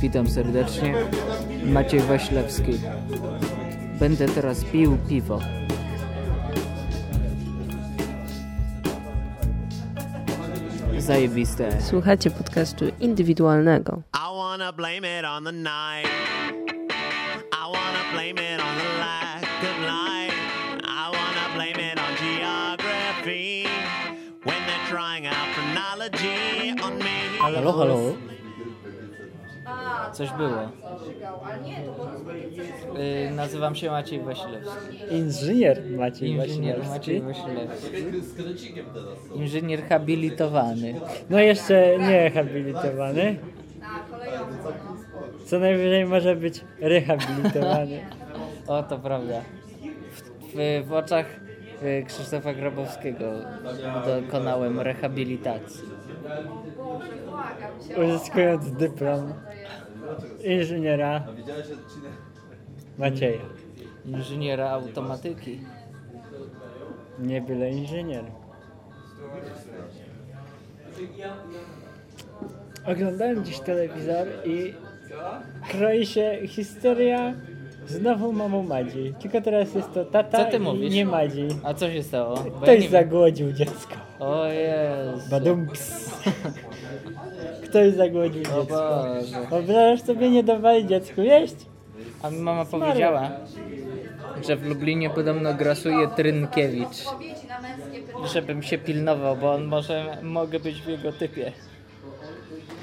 Witam serdecznie. Maciej Waślewski. Będę teraz pił piwo. Zajebiste. Słuchacie podcastu indywidualnego. I wanna blame it on the night. I wanna blame it on the lack of light. I wanna blame it on geography. When they're trying out chronology on me. Halo, halo. Coś było. Y, nazywam się Maciej Waślewski. Inżynier Maciej Inżynier Maciej Waśniewski. Waślewski. Inżynier habilitowany. No jeszcze nie habilitowany. Co najwyżej może być rehabilitowany. O, to prawda. W, w, w oczach y, Krzysztofa Grabowskiego dokonałem rehabilitacji. Uzyskując dyplom inżyniera Macieja. Inżyniera automatyki. Nie byle inżynier. Oglądałem dziś telewizor i kroi się historia znowu mamą Madzi. Tylko teraz jest to tata Co ty i mówisz? nie Madzi. A co się stało? Bo ja nie Ktoś wiem. zagłodził dziecko. O Jezu. Badumps. Ktoś zagłodził O dziecko. Wyobrażasz sobie nie dawali dziecku jeść? A mi mama powiedziała, że w Lublinie podobno grasuje Trynkiewicz. Żebym się pilnował, bo on może, mogę być w jego typie.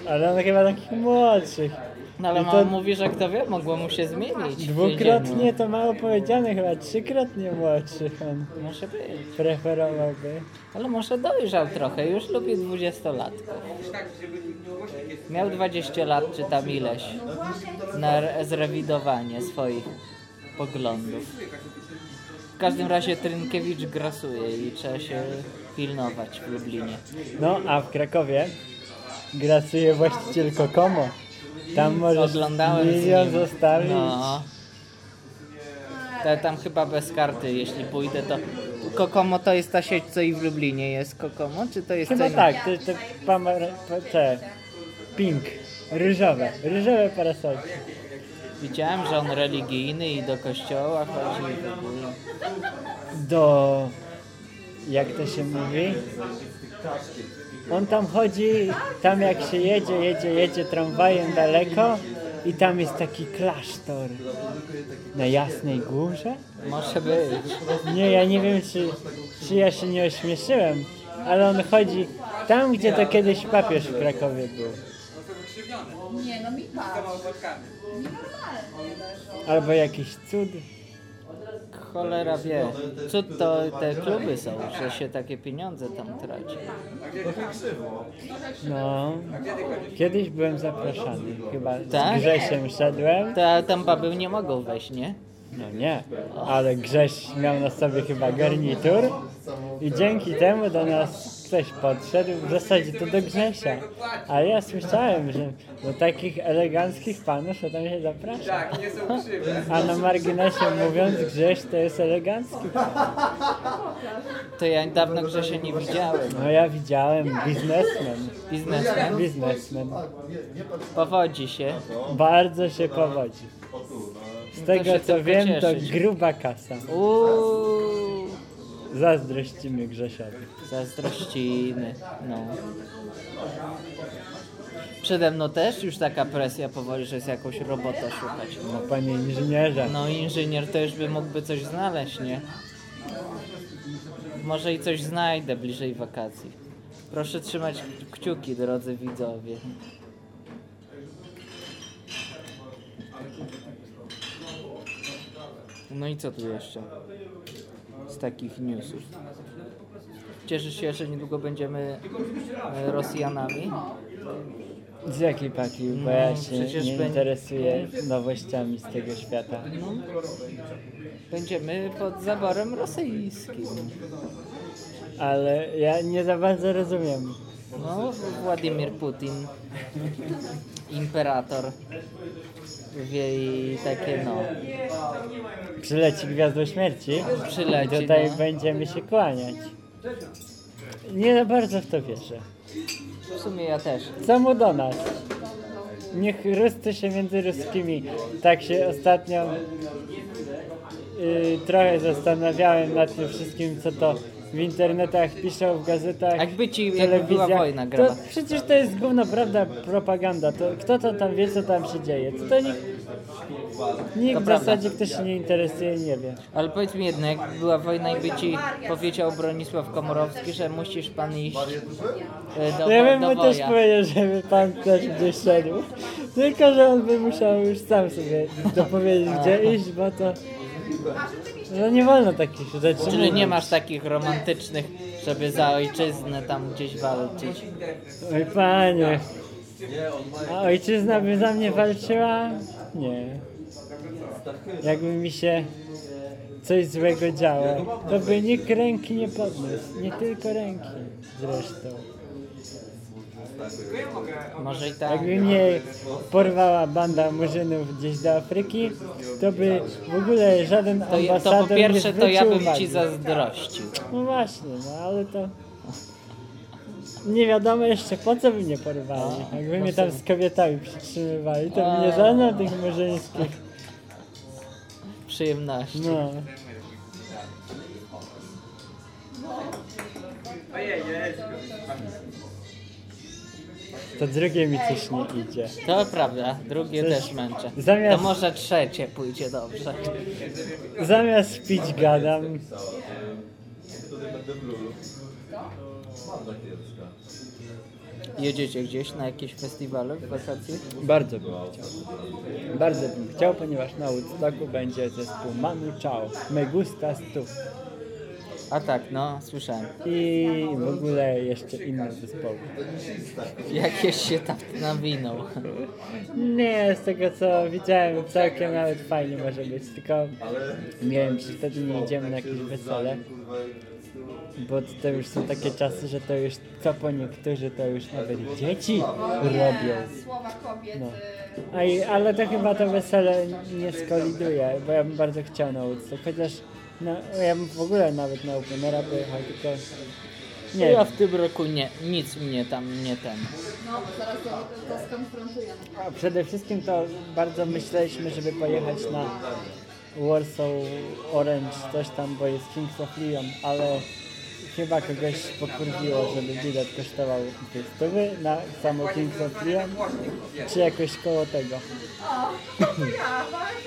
Ale on chyba takich młodszych. No ale I to mówi, że kto wie, mogło mu się zmienić. Dwukrotnie to mało powiedziane, chyba trzykrotnie młodszych on Może być. preferowałby. Ale może dojrzał trochę, już lubi 20-latków. Miał 20 lat czy tam ileś na re- zrewidowanie swoich poglądów. W każdym razie Trynkiewicz grasuje i trzeba się pilnować w Lublinie. No, a w Krakowie grasuje właściciel Kokomo. Tam możesz Oglądałem z milion nim. zostawić. No. To tam chyba bez karty, jeśli pójdę to... Kokomo to jest ta sieć, co i w Lublinie jest Kokomo, czy to jest Chyba co tak, to, to pamar, pa- te, pink, ryżowe, ryżowe parasolki. Widziałem, że on religijny i do kościoła chodzi i w ogóle. do. Jak to się mówi? On tam chodzi, tam jak się jedzie, jedzie, jedzie tramwajem daleko i tam jest taki klasztor na Jasnej Górze. Może być. Nie, ja nie wiem, czy, czy ja się nie ośmieszyłem, ale on chodzi tam, gdzie to kiedyś papież w Krakowie był. Nie, no mi patrz. Albo jakiś cud. Cholera wie. Co to te kluby są, że się takie pieniądze tam traci? No, kiedyś byłem zapraszany. Chyba Tak? z Grzesiem szedłem. To tam baby nie mogą wejść, nie? No nie, ale Grześ miał na sobie chyba garnitur i dzięki temu do nas ktoś podszedł, w zasadzie to do Grzesia. A ja słyszałem, że do takich eleganckich panów to tam się zaprasza. A na marginesie mówiąc, Grześ to jest elegancki pan. To ja dawno Grzesia nie widziałem. No ja widziałem biznesmen. Biznesmen. Biznesmen. Powodzi się. Bardzo się powodzi. Z tego co wiem, to gruba kasa. Uuu. Zazdrościmy Grzesiowi. Zazdrościmy. No. Przede mną też już taka presja powoli, że jest jakąś robotę szukać. No panie inżynierze. No inżynier to już by mógłby coś znaleźć, nie? Może i coś znajdę bliżej wakacji. Proszę trzymać kciuki, drodzy widzowie. No i co tu jeszcze? Z takich newsów. Cieszysz się, że niedługo będziemy e, Rosjanami? Z jakiej paki? Bo ja się przecież nie będzie- interesuję nowościami z tego świata. Będziemy pod zaborem rosyjskim. Ale ja nie za bardzo rozumiem. No, Władimir Putin, imperator, wie i takie no, Przyleci Gwiazdo Śmierci i przyleci, tutaj no. będziemy się kłaniać. Nie za bardzo w to wierzę. W sumie ja też. Co mu do nas? niech Ruscy się między Ruskimi. Tak się ostatnio y, trochę zastanawiałem nad tym wszystkim, co to w internetach piszą, w gazetach, Jakby ci- jakby była wojna to grała. Przecież to jest gówno, prawda, propaganda. To, kto to tam wie, co tam się dzieje? To, to nikt, nikt To w prawda. zasadzie, kto się nie interesuje, nie wie. Ale powiedz mi jedno, jak była wojna i by ci powiedział Bronisław Komorowski, że musisz pan iść e, do, Ja bym mu też powiedział, żeby pan też gdzieś szedł. Tylko, że on by musiał już sam sobie dopowiedzieć, gdzie iść, bo to... No nie wolno takich rzeczy Czyli mówić. nie masz takich romantycznych, żeby za ojczyznę tam gdzieś walczyć. Oj panie. A ojczyzna by za mnie walczyła? Nie. Jakby mi się coś złego działo, to by nikt ręki nie podniósł. Nie tylko ręki zresztą. Może i tak. Jakby mnie porwała banda murzynów gdzieś do Afryki, to by w ogóle żaden To, ambasador to po pierwsze to ja bym uwagi. ci zazdrościł. No właśnie, no ale to... Nie wiadomo jeszcze po co by mnie porwali. Jakby mnie tam z kobietami przytrzymywali, to by nie żadna tych murzyńskich. Przyjemności. No. To drugie mi coś nie idzie. To prawda, drugie Coś- też męczę. zamiast- To może trzecie pójdzie dobrze. Zamiast pić gadam. Jedziecie gdzieś na jakieś festiwale w wakacje? Bardzo bym chciał. Bardzo bym chciał, ponieważ na Woodstocku będzie zespół Manu Chao. Me gusta tu. A tak, no, słyszałem. I w ogóle jeszcze inne zespoły. Jakieś się tam nawinął. Nie, z tego co widziałem, całkiem nawet fajnie może być, tylko nie wiem, czy wtedy nie idziemy na jakieś wesele, bo to już są takie czasy, że to już co po niektórzy to już nawet dzieci robią. Słowa kobiet. No. y, A i, ale to chyba to wesele nie skoliduje, bo ja bym bardzo chciał na Woodstock, chociaż no, ja bym w ogóle nawet na Openera pojechał, tylko nie Ja w tym roku nie, nic mnie tam nie ten. No, zaraz to, to skonfrontujemy. A przede wszystkim to bardzo myśleliśmy, żeby pojechać na Warsaw Orange, coś tam, bo jest Kings of Leon, ale chyba kogoś pokurwiło, żeby bilet kosztował dwie stówy na samo Kings of Leon, czy jakoś koło tego.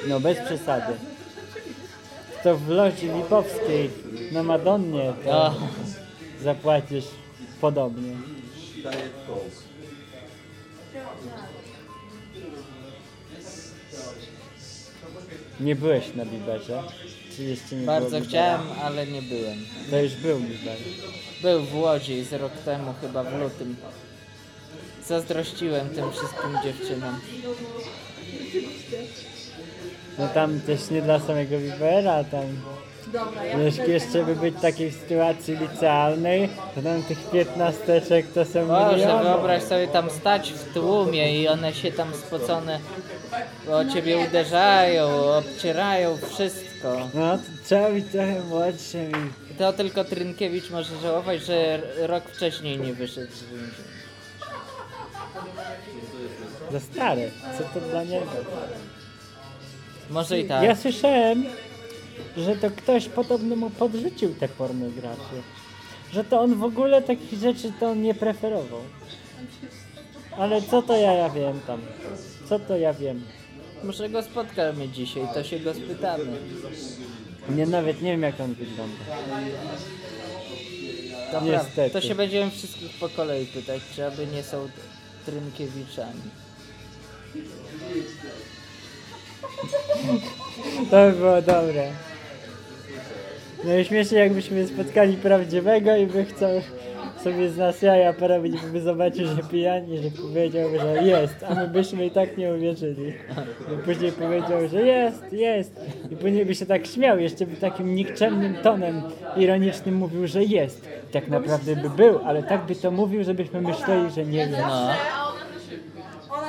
No bez przesady. To w Loży Lipowskiej na Madonnie to zapłacisz podobnie. Nie byłeś na Biberze? Czy jeszcze nie bardzo było chciałem, ale nie byłem. To już był Biber. Był w Łodzi z rok temu, chyba w lutym. Zazdrościłem tym wszystkim dziewczynom. No tam też nie dla samego Bibera, tam Dobra, ja wiesz, jeszcze by być takiej sytuacji licealnej, to tam tych piętnasteczek to są Boże, miliony. wyobraź sobie tam stać w tłumie i one się tam spocone o ciebie uderzają, obcierają wszystko. No to trzeba być trochę młodszym i To tylko Trynkiewicz może żałować, że rok wcześniej nie wyszedł z więzienia. za stary. Co to dla niego? Może i tak. Ja słyszałem, że to ktoś podobno mu podrzucił tę pornografię. Że to on w ogóle takich rzeczy to on nie preferował. Ale co to ja, ja wiem tam? Co to ja wiem? Może go spotkamy dzisiaj, to się go spytamy. Nie nawet nie wiem jak on wygląda. Dobra, Niestety. to się będziemy wszystkich po kolei pytać, czy aby nie są Trynkiewiczami. To by było dobre. No i śmiesznie jakbyśmy spotkali prawdziwego i by chciał sobie z nas jaja porobić, by zobaczył, że pijani, że powiedział, że jest, a my byśmy i tak nie uwierzyli. I później powiedział, że jest, jest. I później by się tak śmiał, jeszcze by takim nikczemnym tonem ironicznym mówił, że jest. I tak naprawdę by był, ale tak by to mówił, żebyśmy myśleli, że nie jest. No.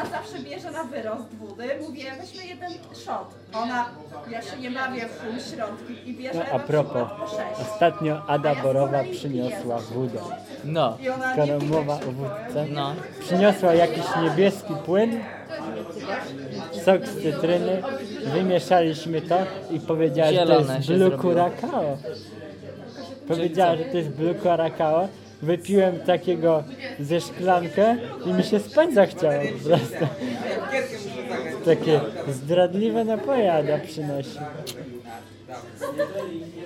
A ona, zawsze bierze na wyrost wody. Mówię, weźmy jeden shot. Ona, ja się nie bawię w pół środki i bierze No, a na propos, przykład po sześć. ostatnio Ada Borowa przyniosła wódę. No, I ona Skoro mowa o wódce, no. przyniosła jakiś niebieski płyn sok z cytryny, wymieszaliśmy to i powiedziała, że to Zielone jest się blue zrobiło. curacao. Powiedziała, że to jest blue curacao. Wypiłem takiego ze szklankę i mi się spędza chciało po prostu. Takie zdradliwe napoje Ada przynosi.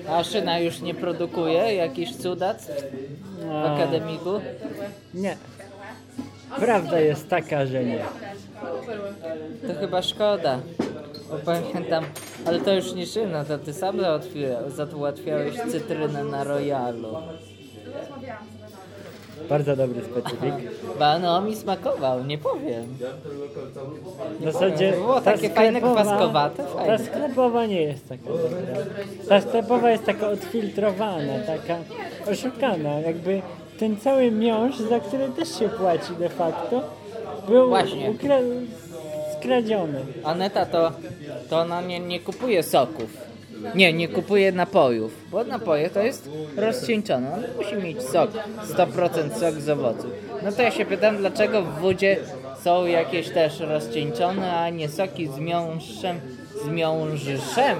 A Szyna już nie produkuje jakichś cudac w akademiku? nie. Prawda jest taka, że nie. To chyba szkoda. Bo pamiętam, ale to już nie Szyna, to ty sam załatwiałeś cytrynę na royalu. Bardzo dobry specyfik. Ba, no mi smakował, nie powiem. W zasadzie Było ta takie fajne, kwaskowate, fajne. Ta sklepowa nie jest taka dobra. Ta sklepowa jest taka odfiltrowana, taka oszukana. Jakby ten cały miąższ, za który też się płaci de facto, był Właśnie. ukra- skradziony. Aneta to, to ona nie, nie kupuje soków. Nie, nie kupuje napojów, bo napoje to jest rozcieńczone. Ona musi mieć sok, 100% sok z owoców. No to ja się pytam, dlaczego w wodzie są jakieś też rozcieńczone, a nie soki z miąższem, z miążyszem.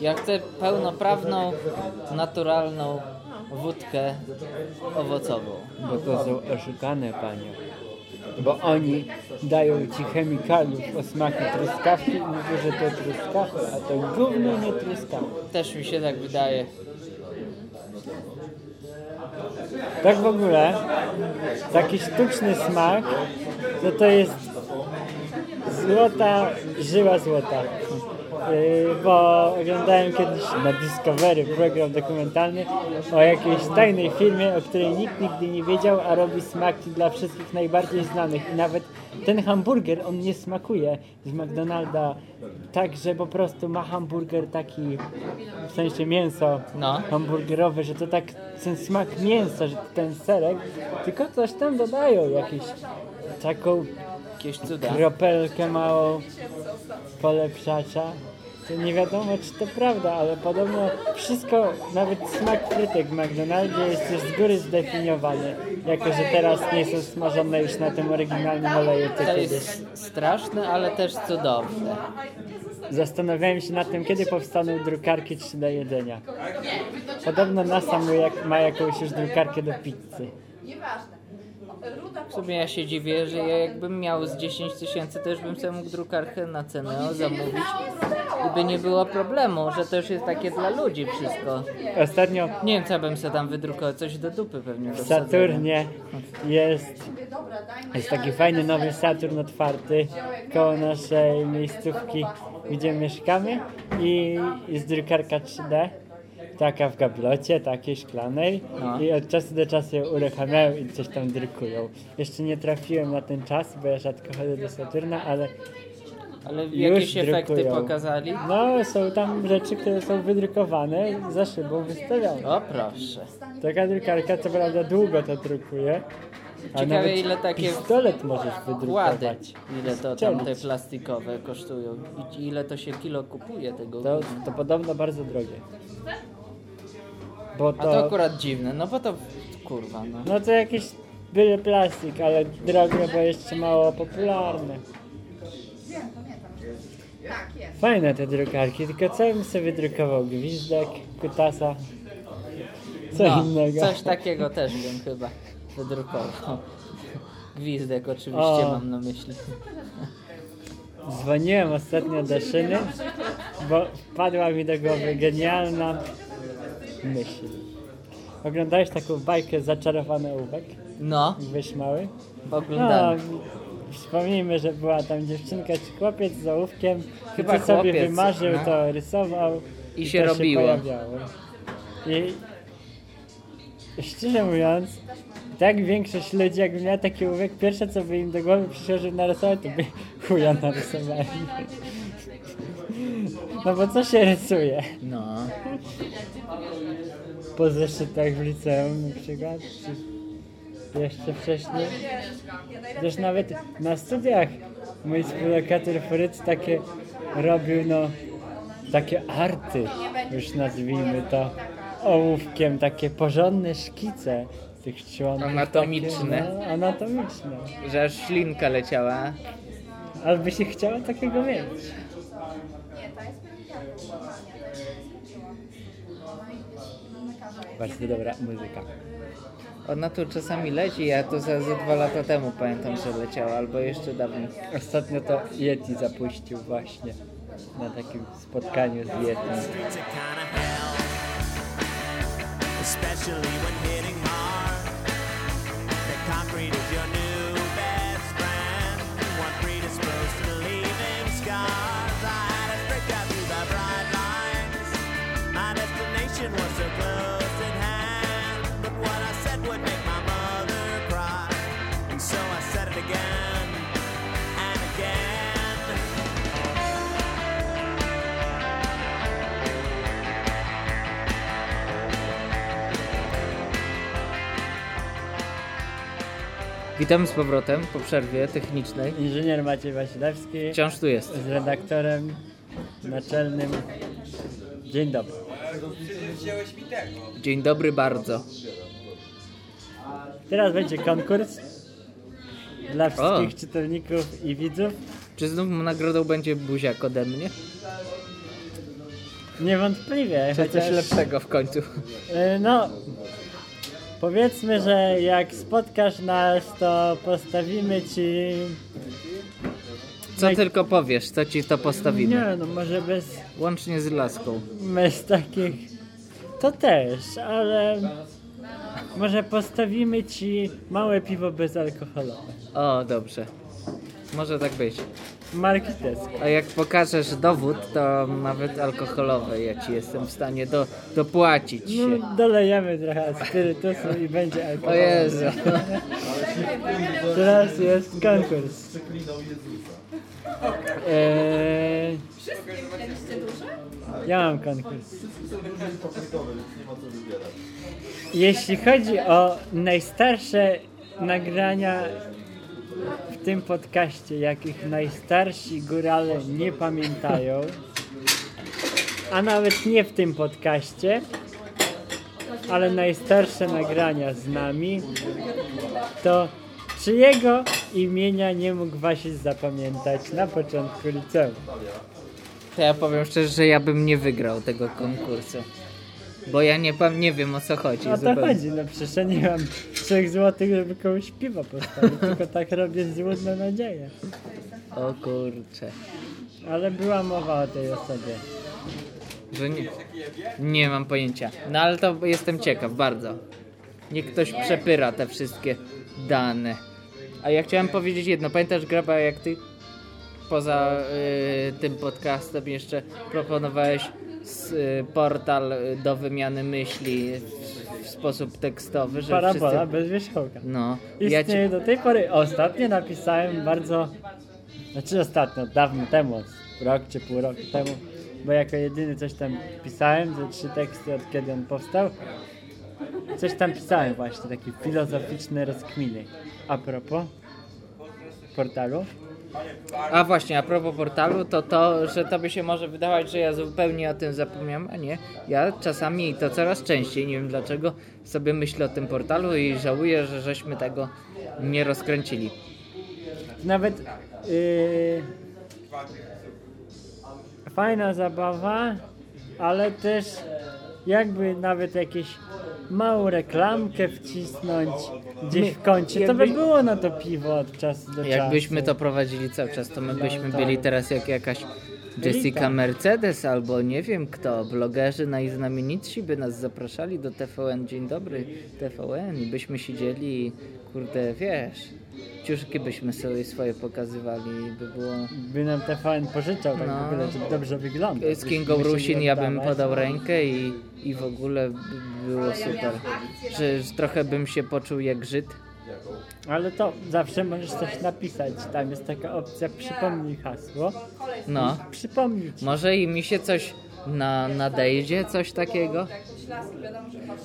Ja chcę pełnoprawną, naturalną wódkę owocową. Bo to są oszukane panie. Bo oni dają ci chemikaliów o smaku truskawki i mówią, że to truskawka, a to gówno nie truskawka. Też mi się tak wydaje. Tak w ogóle, taki sztuczny smak, to to jest złota, żyła złota. Yy, bo oglądałem kiedyś na Discovery program dokumentalny o jakiejś tajnej firmie, o której nikt nigdy nie wiedział, a robi smaki dla wszystkich najbardziej znanych. I nawet ten hamburger, on nie smakuje z McDonalda tak, że po prostu ma hamburger taki, w sensie mięso No. hamburgerowe, że to tak ten smak mięsa, że ten serek, tylko coś tam dodają, jakieś taką Jakieś cuda. kropelkę małą polepszacza. Nie wiadomo, czy to prawda, ale podobno wszystko, nawet smak frytek w McDonaldzie jest już z góry zdefiniowany. Jako, że teraz nie są smażone już na tym oryginalnym oleju, co To kiedyś. jest straszne, ale też cudowne. Zastanawiałem się nad tym, kiedy powstaną drukarki 3D jedzenia. Podobno NASA jak, ma jakąś już drukarkę do pizzy. Nieważne. W sumie ja się dziwię, że ja jakbym miał z 10 tysięcy, to już bym sobie mógł drukarkę na cenę zamówić i by nie było problemu, że to już jest takie dla ludzi wszystko. Ostatnio Nie wiem, co bym sobie tam wydrukował, coś do dupy pewnie w. Saturnie jest, jest taki fajny nowy Saturn otwarty koło naszej miejscówki, gdzie mieszkamy i jest drukarka 3D. Taka w gablocie, takiej szklanej No. i od czasu do czasu ją uruchamiają i coś tam drukują. Jeszcze nie trafiłem na ten czas, bo ja rzadko chodzę do Saturna, ale Ale jakieś efekty pokazali? no są tam rzeczy, które są wydrukowane, za szybą wystawione. O proszę. Taka drukarka co prawda długo to drukuje, Ciekawe, ile takie pistolet możesz wydrukować. ile to tam te plastikowe kosztują i ile to się kilo kupuje tego. To, to podobno bardzo drogie. Bo A to to, akurat dziwne, no bo to kurwa no. no to jakiś byle plastik, ale drogie, bo jeszcze mało popularne. Tak, jest. Fajne te drukarki, tylko co bym sobie wydrukował? Gwizdek, kutasa, co no, innego. Coś takiego też bym chyba wydrukował. Gwizdek oczywiście O. mam na myśli. Dzwoniłem ostatnio do szyny, bo wpadła mi do głowy genialna myśl. Oglądałeś taką bajkę Zaczarowany ołówek? No, Byłeś mały? No, oglądałem. wspomnijmy, że była tam dziewczynka czy chłopiec z ołówkiem, Chyba co sobie chłopiec, wymarzył, no. to rysował I się to robiło. Się pojawiało. I szczerze mówiąc, tak większość ludzi, jakby miała taki ołówek, pierwsze co by im do głowy przyszło, żeby narysować, to by chuja narysowali. No bo co się rysuje? No. Po zeszytach w liceum na przykład, czy jeszcze wcześniej. Też nawet na studiach mój współlokator Fryc takie robił, no, takie arty, już nazwijmy to, ołówkiem, takie porządne szkice, tych członków. Anatomiczne. Takie, no, anatomiczne. Że aż ślinka leciała. Ale by się chciała takiego mieć. Nie, to jest pielęgniarka normalnie, to jest skończyła. Ona jest lekarza. Bardzo dobra muzyka. Ona tu czasami leci, ja to za, za dwa lata temu pamiętam, że leciała, albo jeszcze dawniej. Ostatnio to Yeti zapuścił właśnie na takim spotkaniu z Yeti. Witam z powrotem po przerwie technicznej. Inżynier Maciej Wasilewski Wciąż tu jest. z redaktorem naczelnym. Dzień dobry. Dzień dobry bardzo. Teraz będzie konkurs dla wszystkich czytelników i widzów. Czy znów nagrodą będzie buziak ode mnie? Niewątpliwie. Czy coś chociaż, lepszego w końcu? e, No, powiedzmy, że jak spotkasz nas, to postawimy ci. Co tylko powiesz, to ci to postawimy. Nie, no może bez, Łącznie z laską. bez takich. To też, ale. Może postawimy ci małe piwo bezalkoholowe. O, dobrze. Może tak być. Marki Tesco. A jak pokażesz dowód, to nawet alkoholowe ja ci jestem w stanie do, dopłacić się. No, dolejemy trochę spirytusu i będzie O alkohol. Jezu. Teraz jest konkurs. Eee, Mieliście duże? ja mam konkurs. Jeśli chodzi o najstarsze nagrania w tym podcaście, jakich najstarsi górale nie pamiętają, a nawet nie w tym podcaście, ale najstarsze nagrania z nami, to czyjego imienia nie mógł Wasis zapamiętać na początku liceum? To ja powiem szczerze, że ja bym nie wygrał tego konkursu. Bo ja nie, nie wiem o co chodzi. O to zupełnie. chodzi, no przecież ja nie mam 3 złotych, żeby komuś piwa postawić, tylko tak robię z złudną nadzieję. O kurcze. Ale była mowa o tej osobie. Że nie, nie mam pojęcia. No ale to jestem ciekaw bardzo. Niech ktoś przepyra te wszystkie dane. A ja chciałem powiedzieć jedno. Pamiętasz Graba jak ty poza y, tym podcastem jeszcze proponowałeś portal y, do wymiany myśli w, sposób tekstowy, że Parabola wszyscy... bez wierzchołka. No, ja Istnieje ci... do tej pory. Ostatnio napisałem bardzo. Znaczy ostatnio, dawno temu, rok czy pół roku temu, bo jako jedyny coś tam pisałem, ze trzy teksty od kiedy on powstał. Coś tam pisałem właśnie, takie filozoficzne rozkminy. A propos portalu. A właśnie, a propos portalu, to to, że tobie się może wydawać, że ja zupełnie o tym zapomniałem, a nie. Ja czasami i to coraz częściej, nie wiem dlaczego, sobie myślę o tym portalu i żałuję, że żeśmy tego nie rozkręcili. Nawet yy, fajna zabawa, ale też jakby nawet jakieś małą reklamkę wcisnąć gdzieś w kącie, to by było na to piwo od czasu do czasu. Jakbyśmy to prowadzili cały czas, to my byśmy byli teraz jak jakaś Jessica Mercedes albo nie wiem kto, blogerzy najznamienitsi by nas zapraszali do TVN. Dzień dobry TVN i byśmy siedzieli i kurde, wiesz, ciuszki byśmy sobie swoje pokazywali by było... By nam TVN pożyczał tak No. w ogóle, żeby dobrze wyglądać. Z Kingą Rusin ja bym podał rękę i, i w ogóle by było super. Że że trochę bym się poczuł jak Żyd. Ale to zawsze możesz coś napisać. Tam jest taka opcja przypomnij hasło. No, Przypomnij ci. może i mi się coś na, nadejdzie, coś takiego.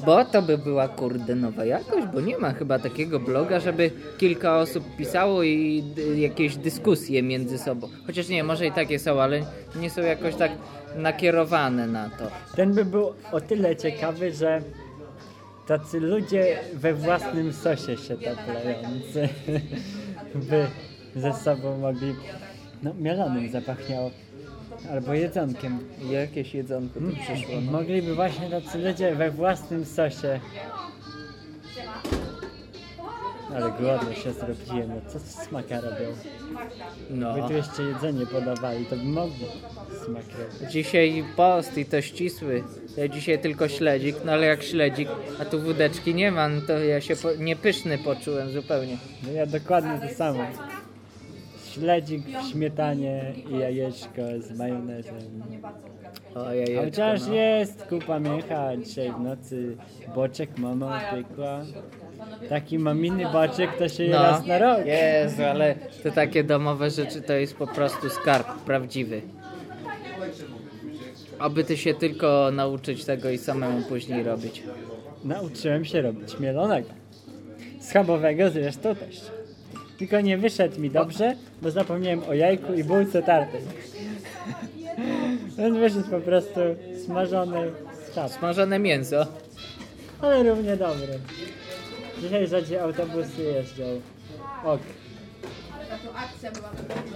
Bo to by była kurde nowa jakość, bo nie ma chyba takiego bloga, żeby kilka osób pisało i d- jakieś dyskusje między sobą. Chociaż nie, może i takie są, ale nie są jakoś tak nakierowane na to. Ten by był o tyle ciekawy, że tacy ludzie we własnym sosie się taplający, by ze sobą mogli, no mielonym zapachniało, albo jedzonkiem. Jakieś jedzonko tu przyszło. No. Mogliby właśnie tacy ludzie we własnym sosie. Ale głodny się zrobiłem, no co smaka robią? no. By tu jeszcze jedzenie podawali, to by mogli smak robić. Dzisiaj post i to ścisły. Ja dzisiaj tylko śledzik, no ale jak śledzik, a tu wódeczki nie ma, no to ja się po, niepyszny poczułem zupełnie. No ja dokładnie to samo. Śledzik w śmietanie i jajeczko z majonezem. O, jajeczko, Chociaż no. jest kupa mięcha dzisiaj w nocy. Boczek mama upiekła. Taki maminy boczek to się je No, raz na rok. Jezu, ale te takie domowe rzeczy to jest po prostu skarb prawdziwy. Aby ty się tylko nauczyć tego i samemu później robić. Nauczyłem się robić mielonego. Schabowego zresztą też. Tylko nie wyszedł mi dobrze, bo zapomniałem o jajku i bułce tartej. Więc wyszedł po prostu smażony schab. Smażone mięso. Ale równie dobry. Dzisiaj rzadziej autobusy jeżdżą. Ok.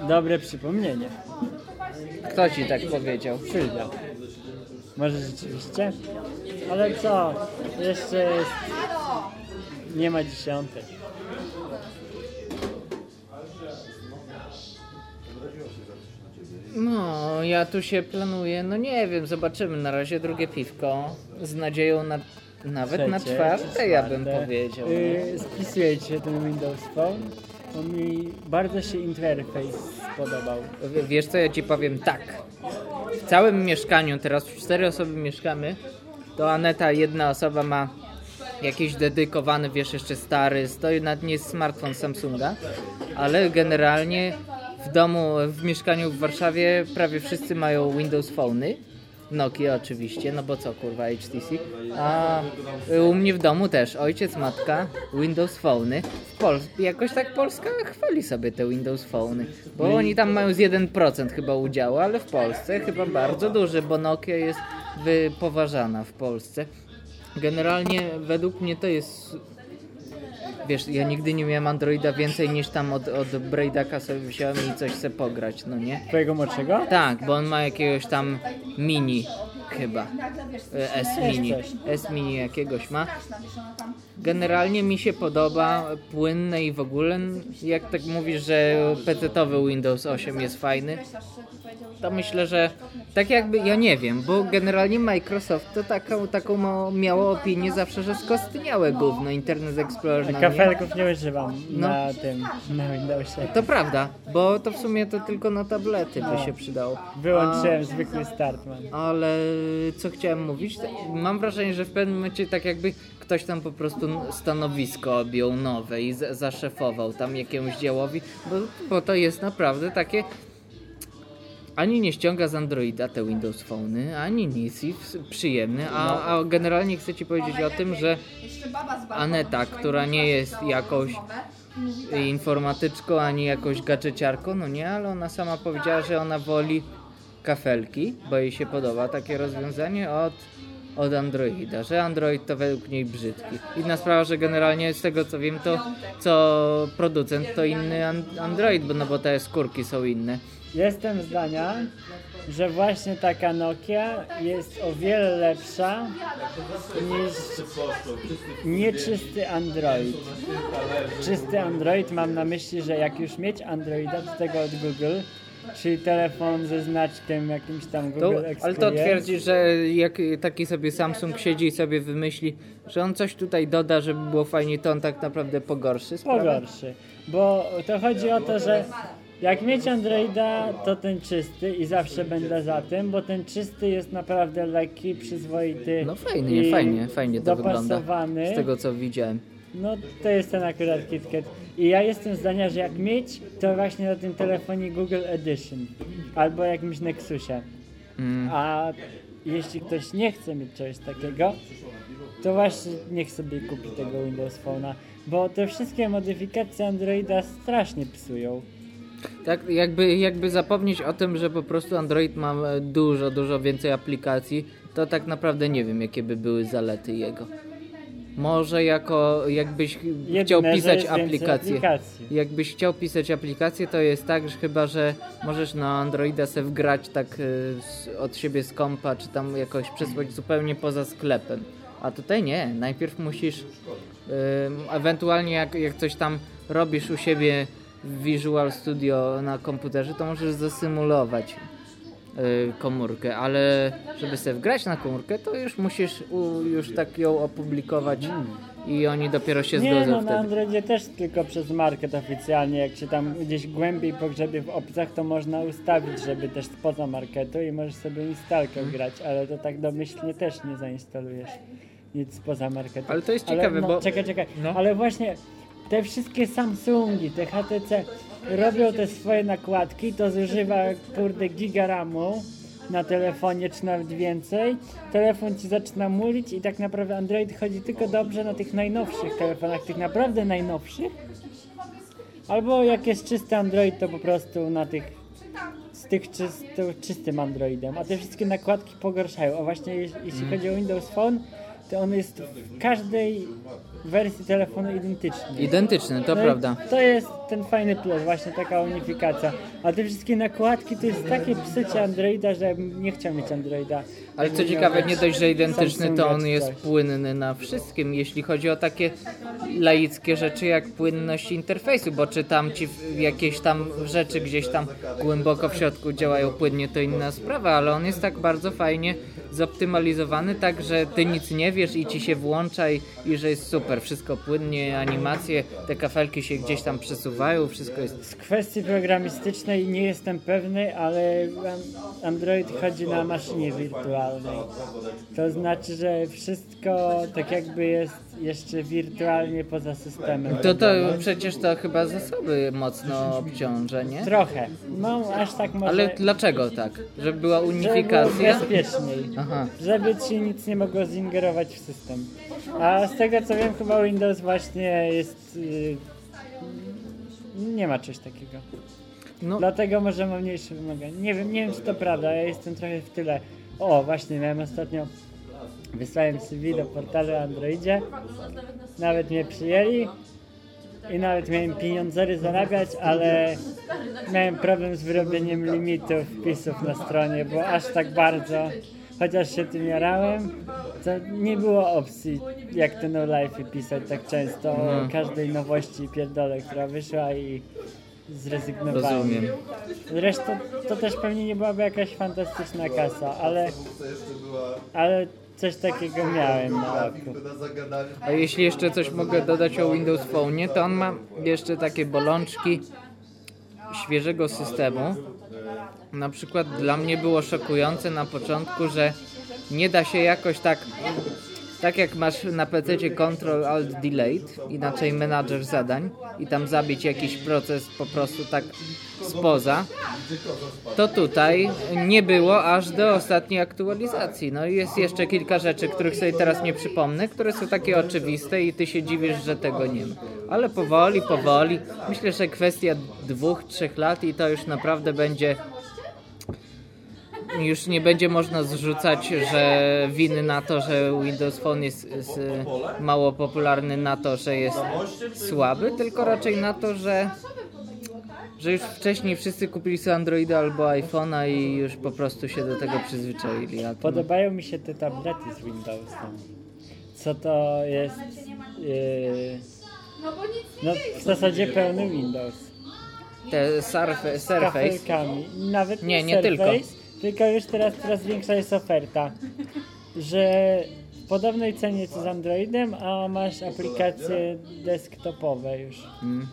Dobre przypomnienie. Kto ci tak powiedział? Sylwia. Może rzeczywiście? Ale co? Jeszcze jest... Nie ma dziesiątej. No, ja tu się planuję, no nie wiem, zobaczymy na razie drugie piwko. Z nadzieją na nawet na Trzecie, czwarte, czy ja bym czwarte. powiedział. Yy, spisuje ci się ten Windows Phone, bo mi bardzo się interfejs spodobał. W- Wiesz co, ja ci powiem tak. W całym mieszkaniu, teraz cztery osoby mieszkamy, to Aneta, jedna osoba ma jakiś dedykowany, wiesz, jeszcze stary, stoi nad nie jest smartfon Samsunga, ale generalnie w domu, w mieszkaniu w Warszawie prawie wszyscy mają Windows Phony. Nokia oczywiście, no bo co kurwa HTC. A u mnie w domu też ojciec, matka, Windows Phony. W Pol- jakoś tak Polska chwali sobie te Windows Phony, bo oni tam mają z 1% chyba udziału, ale w Polsce chyba bardzo duży, bo Nokia jest wypoważana w Polsce. Generalnie według mnie to jest Wiesz, ja nigdy nie miałem Androida więcej niż tam od, od Braidaka sobie wziąłem i coś se pograć, no nie? Twojego młodszego? Tak, bo on ma jakiegoś tam mini chyba. E, S mini. S mini jakiegoś ma. Generalnie mi się podoba, płynne i w ogóle, jak tak mówisz, że PC-towy Windows 8 jest fajny, to myślę, że tak jakby, ja nie wiem, bo generalnie Microsoft to taką, taką ma, miało opinię zawsze, że skostniałe gówno Internet Explorer, no nie? Kafelków nie używam No. na tym, na Windowsie. To prawda, bo to w sumie to tylko na tablety by się przydało. Wyłączyłem zwykły Startman. Ale co chciałem mówić? Mam wrażenie, że w pewnym momencie tak jakby ktoś tam po prostu stanowisko objął nowe i zaszefował tam jakiemuś działowi, bo, bo to jest naprawdę takie ani nie ściąga z Androida te Windows Phony, ani nic i przyjemny, a, a generalnie chcę Ci powiedzieć o tym, że Aneta, która nie jest jakąś informatyczką, ani jakąś gadżeciarką, no nie, ale ona sama powiedziała, że ona woli kafelki, bo jej się podoba takie rozwiązanie od, od Androida, że Android to według niej brzydki. Inna sprawa, że generalnie z tego co wiem, to co producent to inny an- Android, bo no bo te skórki są inne. Jestem zdania, że właśnie taka Nokia jest o wiele lepsza niż nieczysty Android. Czysty Android mam na myśli, że jak już mieć Androida, to tego od Google, czyli telefon ze znaczkiem jakimś tam To, Google ale Experience. to twierdzi, że jak taki sobie Samsung siedzi i sobie wymyśli, że on coś tutaj doda, żeby było fajnie, to on tak naprawdę pogorszy sprawę. pogorszy. Bo to chodzi o to, że jak mieć Androida, to ten czysty i zawsze będę za tym, bo ten czysty jest naprawdę lekki, przyzwoity. No fajnie, fajnie, fajnie to wygląda. dopasowany. Z tego co widziałem. No to jest ten akurat KitKat. I ja jestem zdania, że jak mieć, to właśnie na tym telefonie Google Edition albo jakimś Nexusie. Mm. A jeśli ktoś nie chce mieć czegoś takiego, to właśnie niech sobie kupi tego Windows Phone'a, bo te wszystkie modyfikacje Androida strasznie psują. Tak, jakby, jakby zapomnieć o tym, że po prostu Android ma dużo, dużo więcej aplikacji, to tak naprawdę nie wiem, jakie by były zalety jego. Może jako jakbyś Jedyne, chciał pisać aplikację. Jakbyś chciał pisać aplikację, to jest tak, że chyba, że możesz na Androida sobie wgrać tak y, od siebie z kompa, czy tam jakoś przesłać zupełnie poza sklepem. A tutaj nie, najpierw musisz, y, ewentualnie jak, jak coś tam robisz u siebie w Visual Studio na komputerze, to możesz zasymulować komórkę, ale żeby sobie wgrać na komórkę, to już musisz u, już tak ją opublikować i oni dopiero się Nie, zgodzą no na wtedy. Androidzie też tylko przez market oficjalnie, jak się tam gdzieś głębiej pogrzebie w opcjach, to można ustawić, żeby też spoza marketu i możesz sobie instalkę Mhm. grać, ale to tak domyślnie też nie zainstalujesz nic spoza marketu. Ale to jest Ale ciekawe, no, bo- Czekaj, czekaj, no. ale właśnie te wszystkie Samsungi, te HTC robią te swoje nakładki, to zużywa kurde giga ramu na telefonie, czy nawet więcej. Telefon ci zaczyna mulić i tak naprawdę Android chodzi tylko dobrze na tych najnowszych telefonach, tych naprawdę najnowszych. Albo jak jest czysty Android, to po prostu na tych z tych czysto, czystym Androidem, a te wszystkie nakładki pogarszają. A właśnie jeśli, jeśli chodzi o Windows Phone, to on jest w każdej wersji telefonu identyczny. Identyczny, to No prawda. To jest ten fajny plus, właśnie taka unifikacja. A te wszystkie nakładki to jest takie psucie Androida, że ja nie chciał mieć Androida. Ale co ciekawe, nie dość, że identyczny, to on jest płynny na wszystkim, jeśli chodzi o takie laickie rzeczy jak płynność interfejsu, bo czy tam ci jakieś tam rzeczy gdzieś tam głęboko w środku działają płynnie, to inna sprawa, ale on jest tak bardzo fajnie zoptymalizowany, tak że ty nic nie wiesz i ci się włącza i, i że jest super, wszystko płynnie, animacje, te kafelki się gdzieś tam przesuwają, wszystko jest... Z kwestii programistycznej nie jestem pewny, ale an- Android chodzi na maszynie wirtualnej. To znaczy, że wszystko tak jakby jest jeszcze wirtualnie poza systemem. To to przecież to chyba zasoby mocno obciąża, nie? Trochę. No, aż tak może... Ale dlaczego tak? Żeby była żeby było unifikacja? bezpieczniej. Aha. Żeby ci nic nie mogło zingerować w system. A z tego co wiem, chyba Windows właśnie jest. Yy, nie ma czegoś takiego. No, Dlatego może ma mniejsze wymagania. Nie wiem, nie wiem czy to prawda, ja jestem trochę w tyle. O, właśnie, miałem ostatnio. Wysłałem CV do portalu Androidzie. Nawet mnie przyjęli. I nawet miałem pieniądzery zarabiać, ale miałem problem z wyrobieniem limitu wpisów na stronie, bo aż tak bardzo, chociaż się tym jarałem, to nie było opcji jak te no life pisać tak często o każdej nowości i pierdole, która wyszła i zrezygnowałem. rozumiem. Zresztą to też pewnie nie byłaby jakaś fantastyczna kasa, ale, ale coś takiego miałem na oku. A jeśli jeszcze coś mogę dodać o Windows Phone, to on ma jeszcze takie bolączki świeżego systemu. Na przykład dla mnie było szokujące na początku, że nie da się jakoś tak tak jak masz na PC Control Alt Delete, inaczej menadżer zadań i tam zabić jakiś proces po prostu tak spoza, to tutaj nie było aż do ostatniej aktualizacji. No i jest jeszcze kilka rzeczy, których sobie teraz nie przypomnę, które są takie oczywiste i ty się dziwisz, że tego nie ma. Ale powoli, powoli, myślę, że kwestia dwóch, trzech lat i to już naprawdę będzie już nie będzie można zrzucać, że winy na to, że Windows Phone jest, jest y, mało popularny, na to, że jest słaby, tylko raczej na to, że że już wcześniej wszyscy kupili sobie Androida albo iPhone'a i już po prostu się do tego przyzwyczaili. A Podobają mi się te tablety z Windowsem. Co to jest? Yy, No w zasadzie pełny Windows. te Z Surface, kafelkami. Nawet Nie, nie, nie Surface, tylko. Tylko już teraz coraz większa jest oferta, że w podobnej cenie co z Androidem, a masz aplikacje desktopowe już. Mm.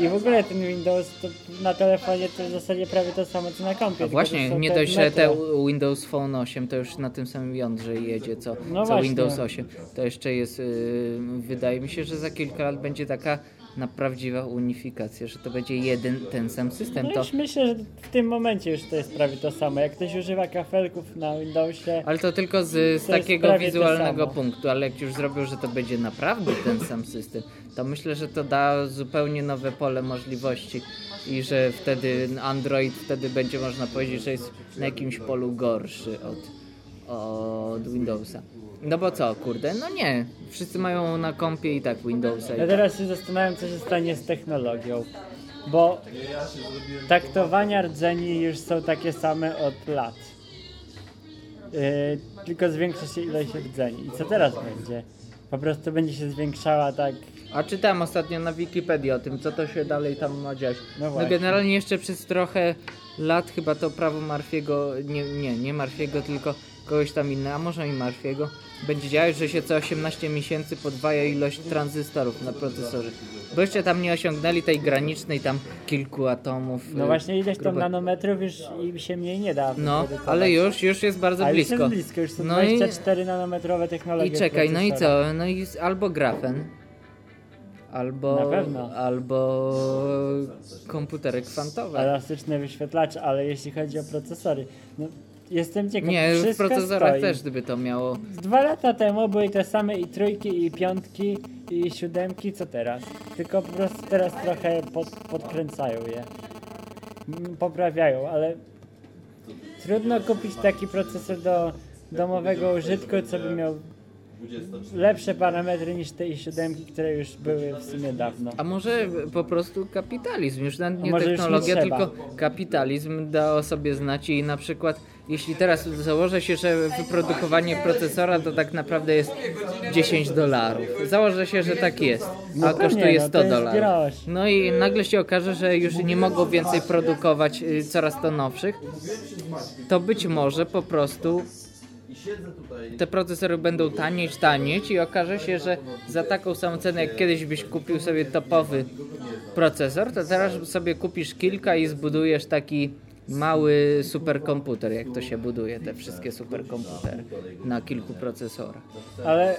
I w ogóle ten Windows to na telefonie to w zasadzie prawie to samo co na kompie. A właśnie, nie dość, że te. Windows Phone 8 to już na tym samym jądrze jedzie, co, No co. Windows 8. To jeszcze jest, yy, wydaje mi się, że za kilka lat będzie taka na prawdziwa unifikacja, że to będzie jeden ten sam system. No To, już myślę, że w tym momencie już to jest prawie to samo. Jak ktoś używa kafelków na Windowsie, ale to tylko z, z jest takiego to wizualnego punktu, ale jak już zrobią, że to będzie naprawdę ten sam system, to myślę, że to da zupełnie nowe pole możliwości i że wtedy Android wtedy będzie można powiedzieć, że jest na jakimś polu gorszy od, od Windowsa. No bo co, kurde, no nie. Wszyscy mają na kompie i tak Windowsa. Ja I teraz się zastanawiam, co się stanie z technologią. Bo taktowania rdzeni już są takie same od lat. Yy, tylko zwiększa się ilość rdzeni. I co teraz będzie? Po prostu będzie się zwiększała tak. A czytałem ostatnio na Wikipedii o tym, co to się dalej tam ma dziać. No No, generalnie jeszcze przez trochę lat chyba to prawo Marfiego, nie, nie, nie Marfiego, tylko kogoś tam innego, a może i Marfiego, będzie działać, że się co 18 miesięcy podwaja ilość tranzystorów na procesorze. Bo jeszcze tam nie osiągnęli tej granicznej tam kilku atomów. No y, właśnie ileś tam nanometrów już im się mniej nie da. No, ale już, już jest bardzo Ale już blisko. jest blisko, już są No i- 24 nanometrowe technologie. I czekaj, no i co? No i albo grafen, albo, Na pewno. albo komputery kwantowe. Elastyczne wyświetlacze, ale jeśli chodzi o procesory, no jestem ciekaw. Nie, w procesorach stoi. też gdyby to miało. Z Dwa lata temu były te same i trójki, i piątki, i siódemki, co teraz. Tylko po prostu teraz trochę pod, podkręcają je. Mm, Poprawiają, ale trudno kupić taki procesor do domowego użytku, co by miał lepsze parametry niż te i siódemki, które już były w sumie dawno. A może po prostu kapitalizm, już nawet nie nie technologia, trzeba. tylko kapitalizm da o sobie znać i na przykład jeśli teraz założę się, że wyprodukowanie procesora to tak naprawdę jest 10 dolarów. Założę się, że tak jest, No a kosztuje no to 100 jest dolarów. No i nagle się okaże, że już nie mogą więcej produkować y, coraz to nowszych, to być może po prostu te procesory będą tanieć, tanieć i okaże się, że za taką samą cenę jak kiedyś byś kupił sobie topowy procesor, to teraz sobie kupisz kilka i zbudujesz taki mały superkomputer, jak to się buduje, te wszystkie superkomputery na kilku procesorach. Ale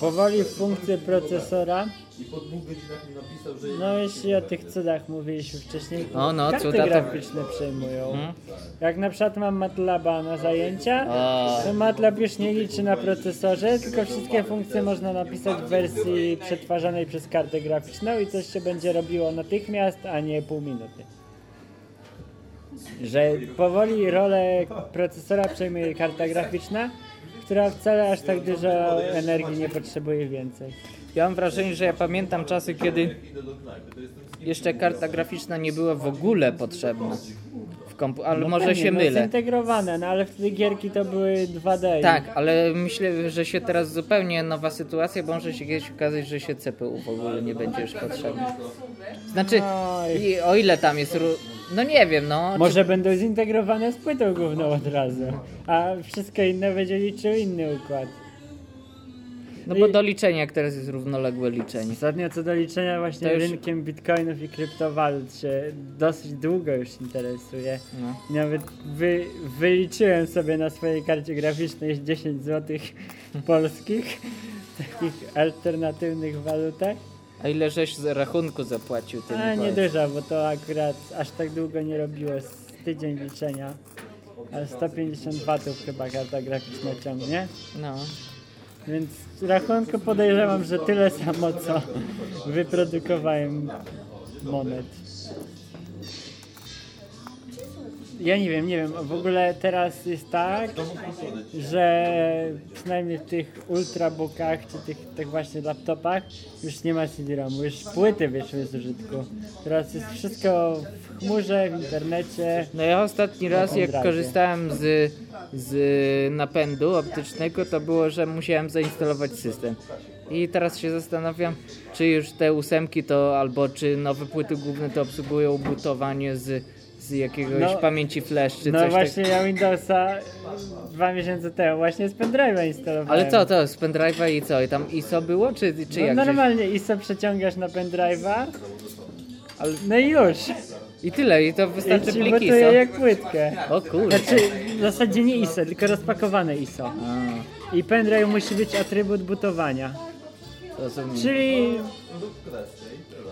powoli funkcje procesora. No jeśli o tych cudach mówiliśmy wcześniej, O, no, karty cuda to- graficzne przejmują. Mhm. Jak na przykład mam MATLABa na zajęcia, O. to MATLAB już nie liczy na procesorze, tylko wszystkie funkcje można napisać w wersji przetwarzanej przez kartę graficzną i coś się będzie robiło natychmiast, a nie pół minuty. Że powoli rolę procesora przejmuje karta graficzna, która wcale aż tak dużo energii nie potrzebuje więcej. Ja mam wrażenie, że ja pamiętam czasy, kiedy jeszcze karta graficzna nie była w ogóle potrzebna w kompu, ale No może pewnie, się no, mylę. Zintegrowane, no ale wtedy gierki to były 2D. i- Tak, ale myślę, że się teraz zupełnie nowa sytuacja, bo może się kiedyś okazać, że się CPU w ogóle nie będzie już potrzebny. Znaczy, i o ile tam jest. No nie wiem, no. Może będą zintegrowane z płytą główną od razu, a wszystko inne będzie liczył inny układ. No bo do liczenia, jak teraz jest równoległe liczenie. Ostatnio co do liczenia właśnie To już- rynkiem bitcoinów i kryptowalut się dosyć długo już interesuje. No. Nawet wy, wyliczyłem sobie na swojej karcie graficznej 10 zł polskich takich alternatywnych walutach. A ile żeś z rachunku zapłacił tym? A nie dużo, bo to akurat aż tak długo nie robiło z tydzień liczenia. Ale 150 watów chyba karta graficzna ciągnie. No. Więc rachunku podejrzewam, że tyle samo co wyprodukowałem monet. Ja nie wiem, nie wiem. W ogóle teraz jest tak, że przynajmniej w tych ultrabookach czy tych, tych właśnie laptopach już nie ma CD-ROMu, już płyty wyszły z użytku. Teraz jest wszystko w chmurze, w internecie. No ja ostatni raz jak korzystałem z, z napędu optycznego to było, że musiałem zainstalować system. I teraz się zastanawiam, czy już te ósemki to albo czy nowe płyty główne to obsługują bootowanie z, z jakiegoś No, pamięci flash czy No coś właśnie takiego. ja Windowsa dwa miesiące temu właśnie z pendrive'a instalowałem. Ale co to, z pendrive'a i co? I tam ISO było, czy, czy No jak? normalnie ISO przeciągasz na pendrive'a, ale no i już. I tyle, i to I wystarczy ci plik botuje ISO. jak płytkę. O kurde. Znaczy w zasadzie nie ISO, tylko rozpakowane ISO. A, I pendrive musi być atrybut butowania. rozumiem. Czyli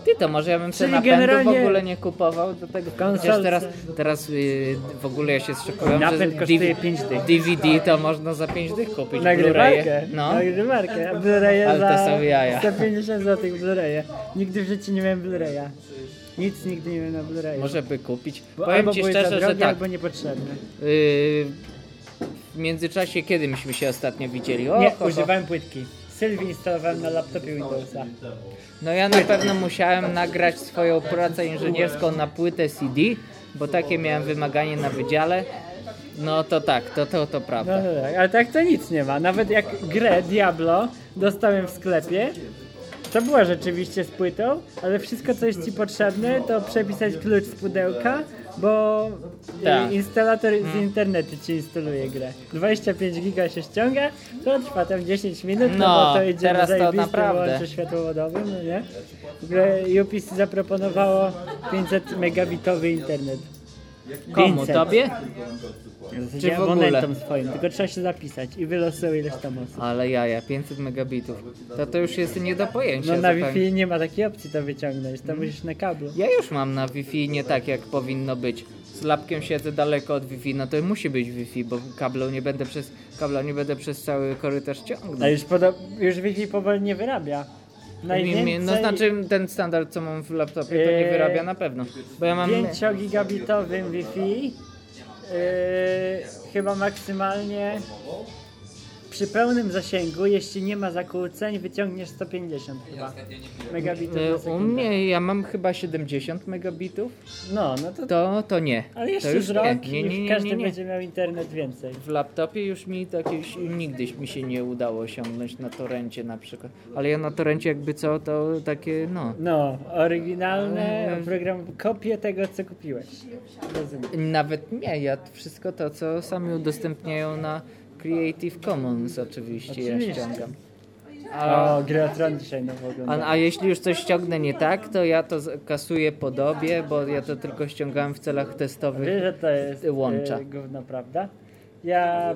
Ty to może ja bym sobie napędu generalnie- w ogóle nie kupował do tego. Konsolce- teraz, teraz yy, w ogóle ja się zszokuję, Napęd że kosztuje DV- 5 dych. DVD to można za 5 dych kupić. nagrywarkę. Blu-raye. No. Nagrywarkę. Blu-raye Ale to za są jaja. 150 zł Blu-raye. Nigdy w życiu nie miałem Blu-raya. Nic nigdy nie miałem na Blu-rayu. Może by kupić. Bo Powiem ci szczerze, za że tak. albo niepotrzebne. Yy, w międzyczasie kiedy myśmy się ostatnio widzieli? O, Nie, ho. używałem płytki. Sylwii instalowałem na laptopie Windowsa. No ja na pewno musiałem nagrać swoją pracę inżynierską na płytę CD, bo takie miałem wymaganie na wydziale. No to tak, to, to, to No prawda. to tak, ale tak to nic nie ma. Nawet jak grę Diablo dostałem w sklepie, to była rzeczywiście z płytą, ale wszystko co jest ci potrzebne to przepisać klucz z pudełka, bo Tak. instalator z internetu ci instaluje grę. 25 giga się ściąga, to trwa tam 10 minut, no, No, bo to idzie teraz na zajebistym łączu światłowodowym, no nie? W ogóle UPC zaproponowało 500 megabitowy internet. Komu? 500. Tobie? Czy w ogóle? swoim, tylko trzeba się zapisać i wylosują ileś tam osób. Ale jaja, 500 megabitów. To to już jest nie do pojęcia. No na. Wi-Fi nie ma takiej opcji to wyciągnąć, to musisz na kablu. Ja już mam na Wi-Fi nie tak jak powinno być. Z lapkiem siedzę daleko od Wi-Fi, no to musi być Wi-Fi, bo kablu nie będę przez, kabla nie będę przez cały korytarz ciągnął. A już, już Wi-Fi powoli nie wyrabia. Najwięcej No znaczy ten standard co mam w laptopie to nie wyrabia na pewno. Bo ja mam... 5-gigabitowym Wi-Fi chyba maksymalnie przy pełnym zasięgu, jeśli nie ma zakłóceń, wyciągniesz 150 chyba megabitów na E, U sekundę. mnie ja mam chyba 70 megabitów. No, no to, To, to nie. ale to jeszcze już rok nie. Nie, nie, i nie, każdy nie, nie. będzie miał internet więcej. W laptopie już mi takie nigdy mi się nie udało osiągnąć na torencie na przykład. Ale ja na torencie jakby co, to takie no. No, oryginalne Ale- program, kopię tego co kupiłeś. Rozumiem. Nawet nie, ja wszystko to co sami udostępniają na Creative Commons oczywiście, ja Oczywiście. ściągam. A, O, dzisiaj nowo oglądam. a, a jeśli już coś ściągnę nie tak, to ja to kasuję podobie, bo ja to tylko ściągałem w celach testowych. Wiesz, że to jest Łącza. e, gówno, prawda? Ja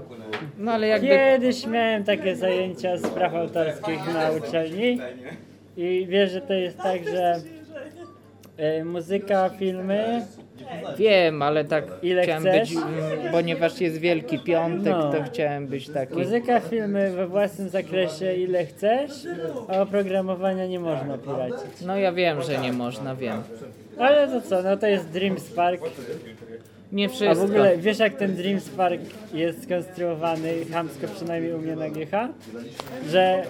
No ale jakby kiedyś miałem takie zajęcia z praw autorskich na uczelni i wiesz, że to jest tak, że e, muzyka, filmy, wiem, ale tak Ile chciałem chcesz? być, mm, ponieważ jest Wielki Piątek, No. to chciałem być taki. muzyka, filmy we własnym zakresie ile chcesz, a oprogramowania nie można piracić. No ja wiem, że nie można, wiem. Ale to co, no to jest Dream Spark. Nie A wszystko. w ogóle wiesz jak ten Dream Spark jest skonstruowany, chamsko przynajmniej u mnie na GH? Że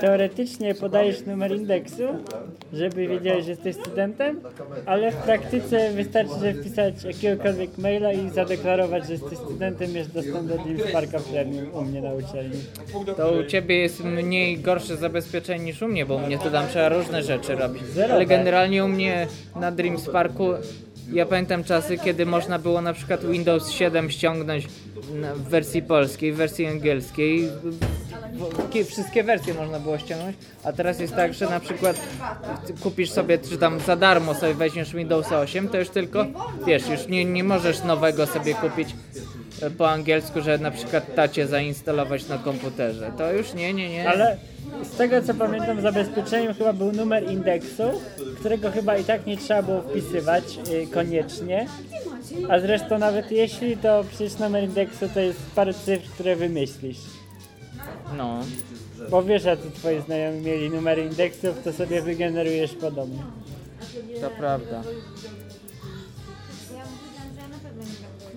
teoretycznie podajesz numer indeksu, żeby wiedziałeś, że jesteś studentem, ale w praktyce wystarczy, że wpisać jakiegokolwiek maila i zadeklarować, że jesteś studentem, masz dostęp do Dream Sparka Premium u mnie na uczelni. To u ciebie jest mniej gorsze zabezpieczenie niż u mnie, bo u mnie to tam trzeba różne rzeczy robić. Ale generalnie u mnie na Dream Sparku ja pamiętam czasy, kiedy można było na przykład Windows 7 ściągnąć w wersji polskiej, w wersji angielskiej. Wszystkie wersje można było ściągnąć, a teraz jest tak, że na przykład kupisz sobie, czy tam za darmo sobie weźmiesz Windows 8, to już tylko, wiesz, już nie, nie możesz nowego sobie kupić po angielsku, że na przykład tacie zainstalować na komputerze. To już nie, nie, nie. Ale z tego co pamiętam zabezpieczeniem chyba był numer indeksu, którego chyba i tak nie trzeba było wpisywać y, koniecznie. A zresztą nawet jeśli, to przecież numer indeksu to jest parę cyfr, które wymyślisz. No. Bo wiesz, a tu twoi znajomi mieli numery indeksów, to sobie wygenerujesz podobnie. To prawda.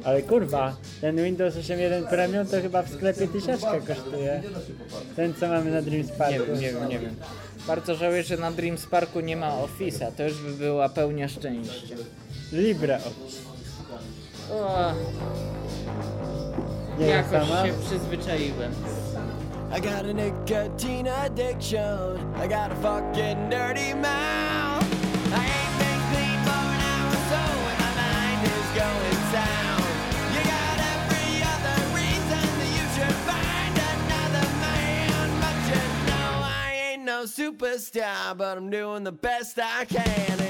Ale kurwa, ten Windows 8.1 Premium to chyba w sklepie tysiaczka kosztuje. Ten co mamy na Dream Sparku. Nie wiem, nie wiem, nie wiem. Bardzo żałuję, że na Dream Sparku nie ma Office'a. To już by była pełnia szczęścia. LibreOffice. O, Nie wiem jakoś sama. się przyzwyczaiłem. I got a nicotine addiction. I got a fucking dirty mouth. I ain't been clean for an hour so, my mind is going sound. No superstar, but I'm doing the best I can,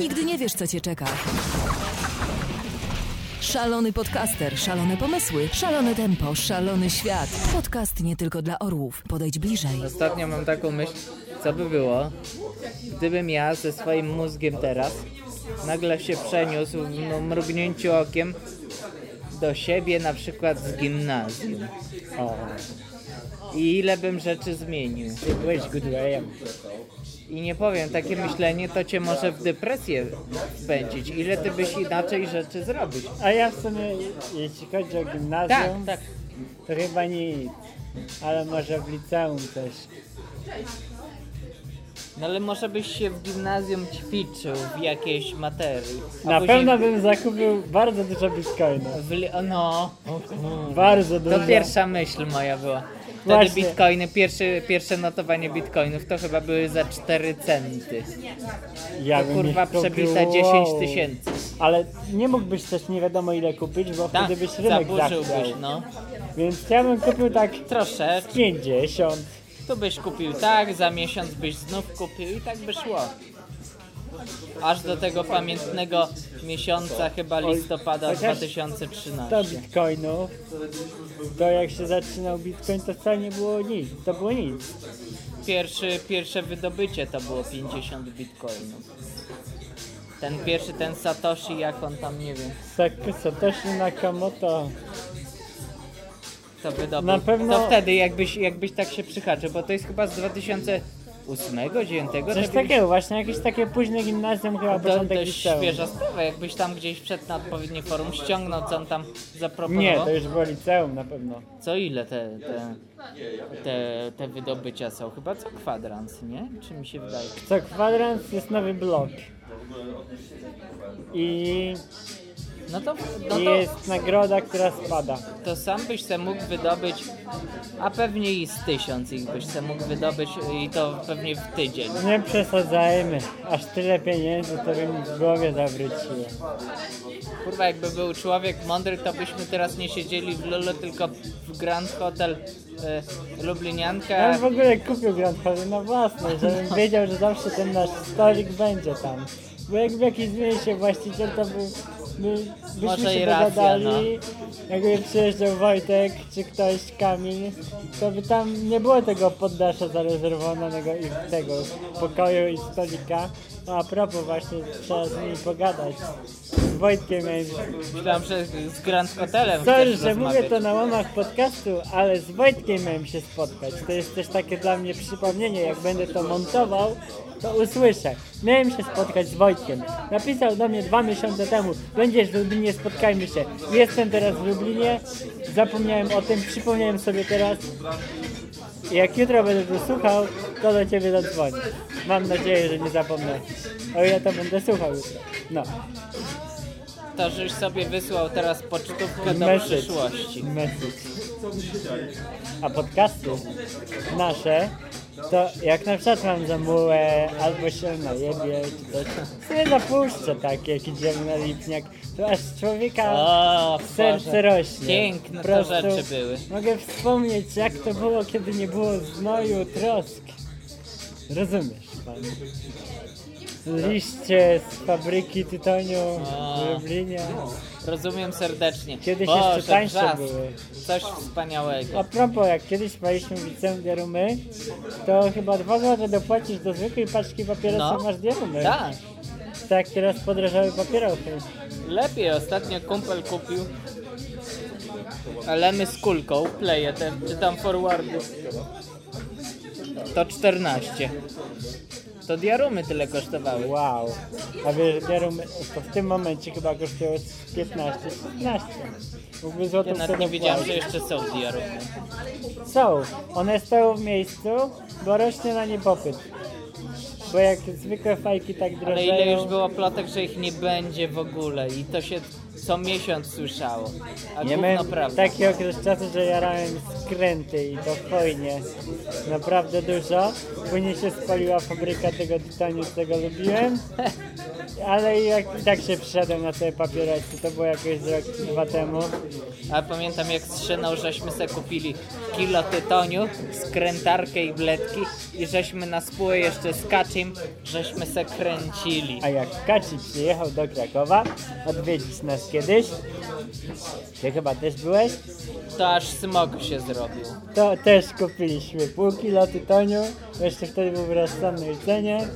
Nigdy nie wiesz, co cię czeka. Szalony podcaster, szalone pomysły, szalone tempo, szalony świat. Podcast nie tylko dla orłów. Podejdź bliżej. Ostatnio mam taką myśl, co by było, gdybym ja ze swoim mózgiem teraz nagle się przeniósł w no, mrugnięciu okiem do siebie na przykład z gimnazjum. O, I ile bym rzeczy zmienił. ty byłeś good. I nie powiem, takie myślenie to cię może w depresję wpędzić. Ile ty byś inaczej rzeczy zrobić? A ja w sumie, jeśli chodzi o Tak, gimnazjum, tak. to chyba nic. Ale może w liceum też. No ale może byś się w gimnazjum ćwiczył w jakiejś materii. A Na później pewno bym zakupił bardzo dużo bitcoinów. W li- o, no, o. Bardzo dużo. To pierwsza myśl moja była. Wtedy Właśnie. bitcoiny, pierwsze, pierwsze notowanie bitcoinów to chyba były za 4 centy. Ja To kurwa ich kupił, przebite 10 wow. tysięcy. Ale nie mógłbyś też nie wiadomo ile kupić, bo Tak, wtedy byś rynek zaburzyłbyś, no. Więc ja bym kupił tak Troszeczkę. 50. Tu byś kupił tak, za miesiąc byś znów kupił i tak by szło. Aż do tego pamiętnego miesiąca chyba listopada chociaż 100 2013. bitcoinów, to jak się zaczynał bitcoin, to wcale nie było nic. To było nic. Pierwszy, pierwsze wydobycie to było 50 bitcoinów. Ten pierwszy, ten Satoshi, jak on tam, nie wiem, Sak- Satoshi Nakamoto. to wydobył. Na pewno- To wtedy jakbyś, jakbyś tak się przyhaczył, bo to jest chyba z 2008, 2009. Coś takiego, właśnie jakieś takie późne gimnazjum, chyba To początek dość liceum. świeża sprawa, jakbyś tam gdzieś wszedł na odpowiednie forum, ściągnął co on tam zaproponował. Nie, to już było liceum na pewno. Co ile te, te, te, te wydobycia są? Chyba co kwadrans, nie? Czy mi się wydaje? Co kwadrans jest nowy blok. I, No to, no i to, jest nagroda, która spada. to sam byś se mógł wydobyć, a pewnie i z tysiąc ich byś se mógł wydobyć i to pewnie w tydzień. Nie przesadzajmy. Aż tyle pieniędzy to by mi w głowie zawróciło. Kurwa, jakby był człowiek mądry, to byśmy teraz nie siedzieli w Lulu, tylko w Grand Hotel e, Lublinianka. Ja bym w ogóle kupił Grand Hotel na własność, żebym wiedział, że zawsze ten nasz stolik będzie tam. Bo jakby jakiś zmieni się właściciel, to by, by, byśmy Może i się racja, dogadali. Jakby przyjeżdżał Wojtek czy ktoś, Kamil, to by tam nie było tego poddasza zarezerwowanego i tego pokoju i stolika. A propos właśnie trzeba z nimi pogadać. Z Wojtkiem miałem Myślałem, że z Grand Hotelem Sorry, chcesz że mówię to na łamach podcastu, ale z Wojtkiem miałem się spotkać. To jest też takie dla mnie przypomnienie, jak będę to montował, to usłyszę. Miałem się spotkać z Wojtkiem. Napisał do mnie dwa miesiące temu, będziesz w Lublinie, spotkajmy się. Jestem teraz w Lublinie, zapomniałem o tym, przypomniałem sobie teraz. Jak jutro będę to słuchał, to do ciebie zadzwonię. Mam nadzieję, że nie zapomnę. O ile to będę słuchał jutro. No. To, żeś sobie wysłał teraz pocztówkę do Message. przyszłości. Message. A podcasty nasze, to jak na przykład mam zamułę, albo się najebie, czy coś, sobie zapuszczę tak, jak idziemy na lipniak, to aż człowieka O, serce Boże. rośnie. Piękne Po to prostu rzeczy były. Mogę wspomnieć, jak to było, kiedy nie było znoju, trosk. Rozumiesz pan? Liście z fabryki tytoniu w Lublinie. Rozumiem serdecznie. Kiedyś Boże, jeszcze tańsze wrzask. były. Coś wspaniałego. A propos, jak kiedyś paliśmy w liceum to chyba dwa złote dopłacisz do zwykłej paczki papierosów No. masz diarumy. Tak, Tak, teraz podrożały papierosy. lepiej. Ostatnio kumpel kupił Lemy z kulką, pleje te, czy tam forwardy. To 14. To diarumy tyle kosztowały. Wow. A wiesz, diarumy to w tym momencie chyba kosztują z 15 16. Mógłby złotą Ja nawet nie wiedziałem, że jeszcze są diarumy. Są. One stoją w miejscu, bo rośnie na nie popyt. Bo jak zwykłe fajki tak Ale drożeją... ile już było plotek, że ich nie będzie w ogóle i to się co miesiąc słyszało. A Nie gówno miałem prawda. taki okres czasu, że jarałem skręty i to hojnie. Naprawdę dużo. Później się spaliła fabryka tego tytoniu, którego lubiłem. Ale jak i tak się przyszedłem na te papierosy, to było jakieś rok, dwa temu. A pamiętam jak z Szyną żeśmy se kupili kilo tytoniu, skrętarkę i bledki i żeśmy na spółę jeszcze z Kaczym, żeśmy se kręcili. A jak Kaci przyjechał do Krakowa odwiedzić nas kiedyś, ty chyba też byłeś, To aż smog się zrobił. to też kupiliśmy pół kilo tytoniu, jeszcze wtedy był w rozsądnej cenie,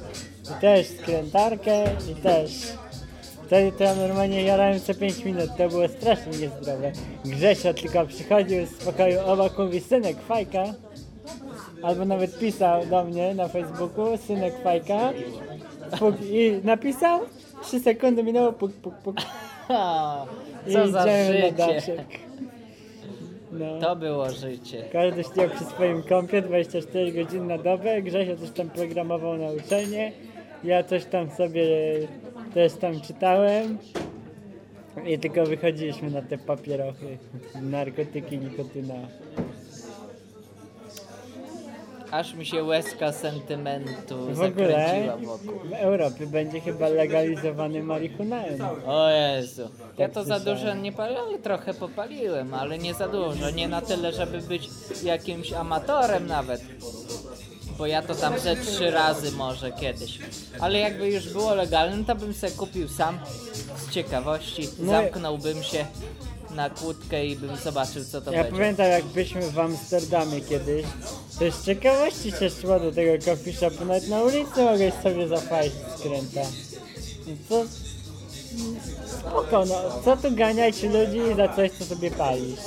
i też skrętarkę i też. Wtedy to ja normalnie jarałem co 5 minut, to było strasznie niezdrowe. Grzesio tylko przychodził z pokoju obok, mówi synek fajka, albo nawet pisał do mnie na Facebooku, synek fajka, puk, i napisał, 3 sekundy minęło, puk, puk, puk. Co za życie. No. To było życie. Każdy siedział przy swoim kompie 24 godziny na dobę. Grzesio coś tam programował na uczelnię. Ja coś tam sobie też tam czytałem. I tylko wychodziliśmy na te papierochy. Narkotyki, nikotyna. Aż mi się łezka sentymentu W ogóle zakręciła wokół. w Europie będzie chyba legalizowany marihunaem. O Jezu. Ja to za dużo nie paliłem, ale trochę popaliłem, ale nie za dużo. Nie na tyle, żeby być jakimś amatorem nawet. Bo ja to tam ze trzy razy może kiedyś. Ale jakby już było legalne, to bym se kupił sam z ciekawości. No Zamknąłbym się na kłódkę i bym zobaczył co to Ja będzie. pamiętam jak byliśmy w Amsterdamie kiedyś, to z ciekawości się szło do tego coffee shopu, nawet na ulicy mogłeś sobie zapalić skręta. No Co? Spoko, no, co tu ganiać ludzi za coś, co sobie palisz?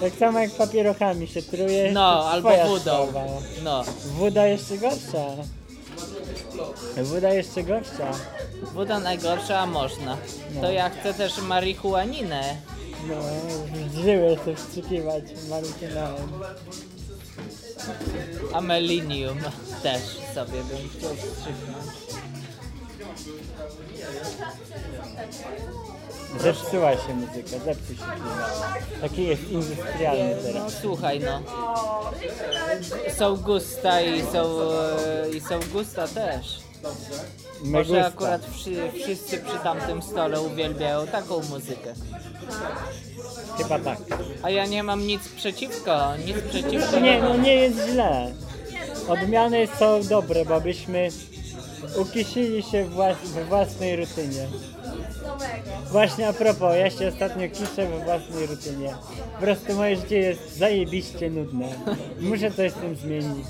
Tak samo jak papierochami się truje. No, albo wodą. sprawa. No, Woda jeszcze gorsza. Woda jeszcze gorsza. woda najgorsza, a można. No. To ja chcę też marihuaninę. No, żyły chcę wstrzykiwać marihuanałem. Amelinium też sobie bym chciał wstrzyknąć. Zepsuła się muzyka, zepsuł się klimat. Taki jest industrialny No teraz. słuchaj no. Są gusta i są, e, i są gusta też. Może akurat wszy, wszyscy przy tamtym stole uwielbiają taką muzykę. Chyba tak. A ja nie mam nic przeciwko, nic przeciwko. Nie, no nie jest źle. Odmiany są dobre, bo byśmy ukisili się włas we własnej rutynie. Właśnie a propos, ja się ostatnio kiszę we własnej rutynie. Po prostu moje życie jest zajebiście nudne. Muszę coś z tym zmienić.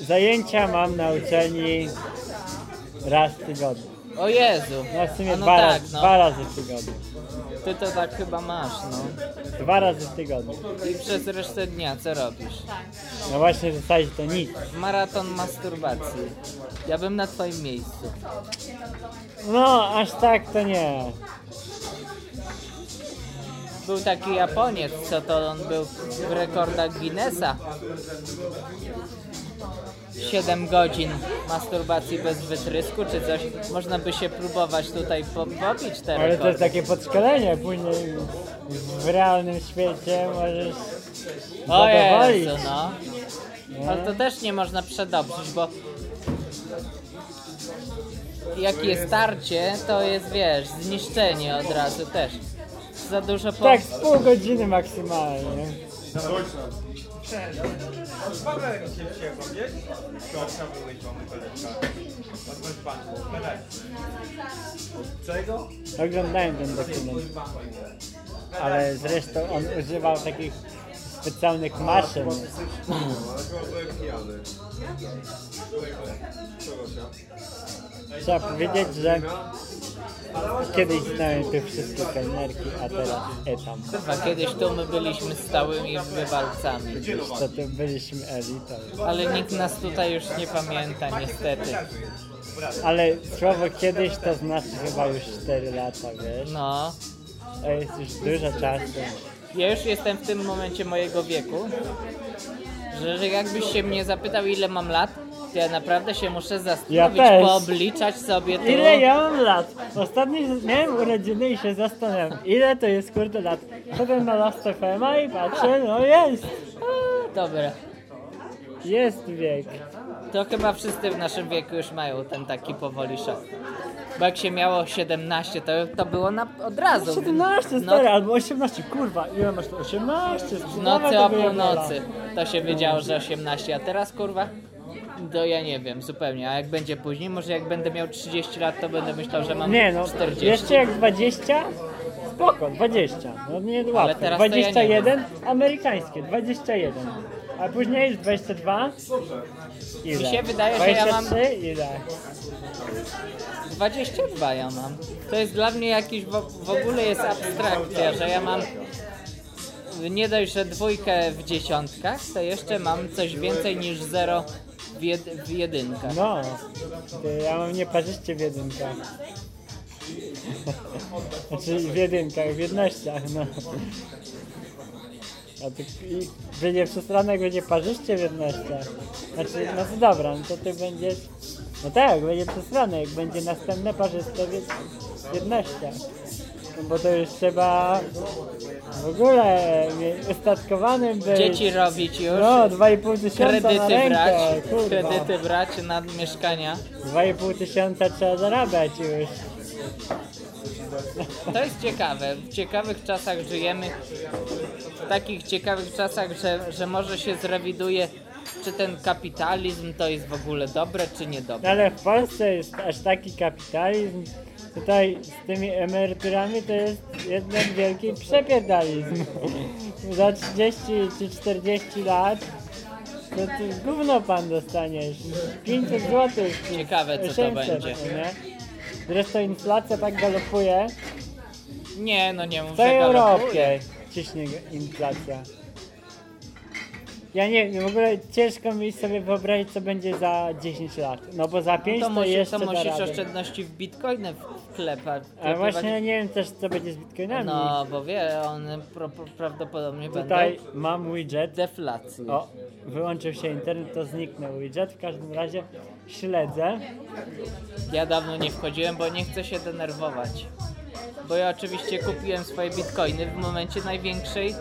Zajęcia mam na uczelni raz w tygodniu. O Jezu. No w sumie A no dwa, tak, razy, no. dwa razy w tygodniu. Ty to tak chyba masz, no. Dwa razy w tygodniu. I przez resztę dnia co robisz? No właśnie w zasadzie to nic. Maraton masturbacji. Ja bym na twoim miejscu. No, aż tak to nie. Był taki Japoniec, co to on był w rekordach Guinnessa. 7 godzin masturbacji bez wytrysku czy coś. Można by się próbować tutaj po- pobić te Ale to jest takie podszkolenie, później w realnym świecie możesz O zadowolić. Jezu, no. Ale to też nie można przedobrzyć, bo jak jest starcie, to jest, wiesz, zniszczenie od razu też. Za dużo po... Tak, z pół godziny maksymalnie. Oglądałem ten dokument. Ale zresztą on używał takich specjalnych maszyn. Trzeba powiedzieć, że kiedyś znałem te wszystkie kelnerki, a teraz etam. Chyba kiedyś tu my byliśmy stałymi wywalcami. To tu byliśmy elitą. Ale nikt nas tutaj już nie pamięta, niestety. Ale słowo kiedyś to znaczy chyba już 4 lata, wiesz? No. To jest już dużo czasu. Ja już jestem w tym momencie mojego wieku, że, że jakbyś się mnie zapytał ile mam lat, ja naprawdę się muszę zastanowić, też. poobliczać sobie tu. Ile ja mam lat? Ostatnio miałem urodziny i się zastanawiam, ile to jest kurde lat. Potem na Last FM i patrzę, no jest, Dobra. jest wiek. To chyba wszyscy w naszym wieku już mają ten taki powoli szok. Bo jak się miało 17, to, to było na, od razu. 17 No, stary, albo 18, kurwa, ile masz to? 18, w nocy to o północy to się wiedziało, że 18, a teraz kurwa? To ja nie wiem zupełnie, a jak będzie później, może jak będę miał 30 lat, to będę myślał, że mam Nie no, 40. jeszcze jak 20, spoko, 20, no nie łatwo. teraz to ja nie 21, amerykańskie, 21. A później już 22, ile? Mi się wydaje, że ja mam- 23, ile? 22 ja mam. To jest dla mnie jakiś w, w ogóle jest abstrakcja, że ja mam nie dość, że dwójkę w dziesiątkach, to jeszcze mam coś więcej niż zero w, jed, w jedynkach. No, ja mam nieparzyście w jedynkach. Znaczy w jedynkach, w jednościach, no. A to i będzie przesrane, jak będzie parzyście w jednościach. Znaczy, no to dobra, no to ty będziesz... No tak, będzie przesrane, jak będzie następne parzyste w jednościach. No bo to już trzeba w ogóle ustatkowanym być. Dzieci robić już, No, 2,5 tysiąca na kredyty rękę, brać, kurwa. kredyty brać na mieszkania. 2,5 tysiąca trzeba zarabiać już. To jest ciekawe. W ciekawych czasach żyjemy. W takich ciekawych czasach, że, że może się zrewiduje, czy ten kapitalizm to jest w ogóle dobre, czy niedobre. ale w Polsce jest aż taki kapitalizm. Tutaj z tymi emeryturami to jest jednak wielki przepierdalizm. Za 30 czy 40 lat to ty gówno pan dostaniesz. 500 zł. Ciekawe, co to będzie. Nie? Zresztą inflacja tak galopuje. Nie, no nie mów, W że całej galopuje. Europie ciśnie inflacja. Ja nie wiem, w ogóle ciężko mi sobie wyobrazić, co będzie za 10 lat. No bo za 5 To, to, musisz, jeszcze to da musisz radę. oszczędności w bitcoiny wklepać. Ale właśnie nie wiem też, co będzie z bitcoinami. No, bo wie, one pro, pro, prawdopodobnie Tutaj będą mam widget. deflacji. O, wyłączył się internet, to zniknął widget. W każdym razie śledzę. Ja dawno nie wchodziłem, bo nie chcę się denerwować. Bo ja oczywiście kupiłem swoje bitcoiny w momencie największej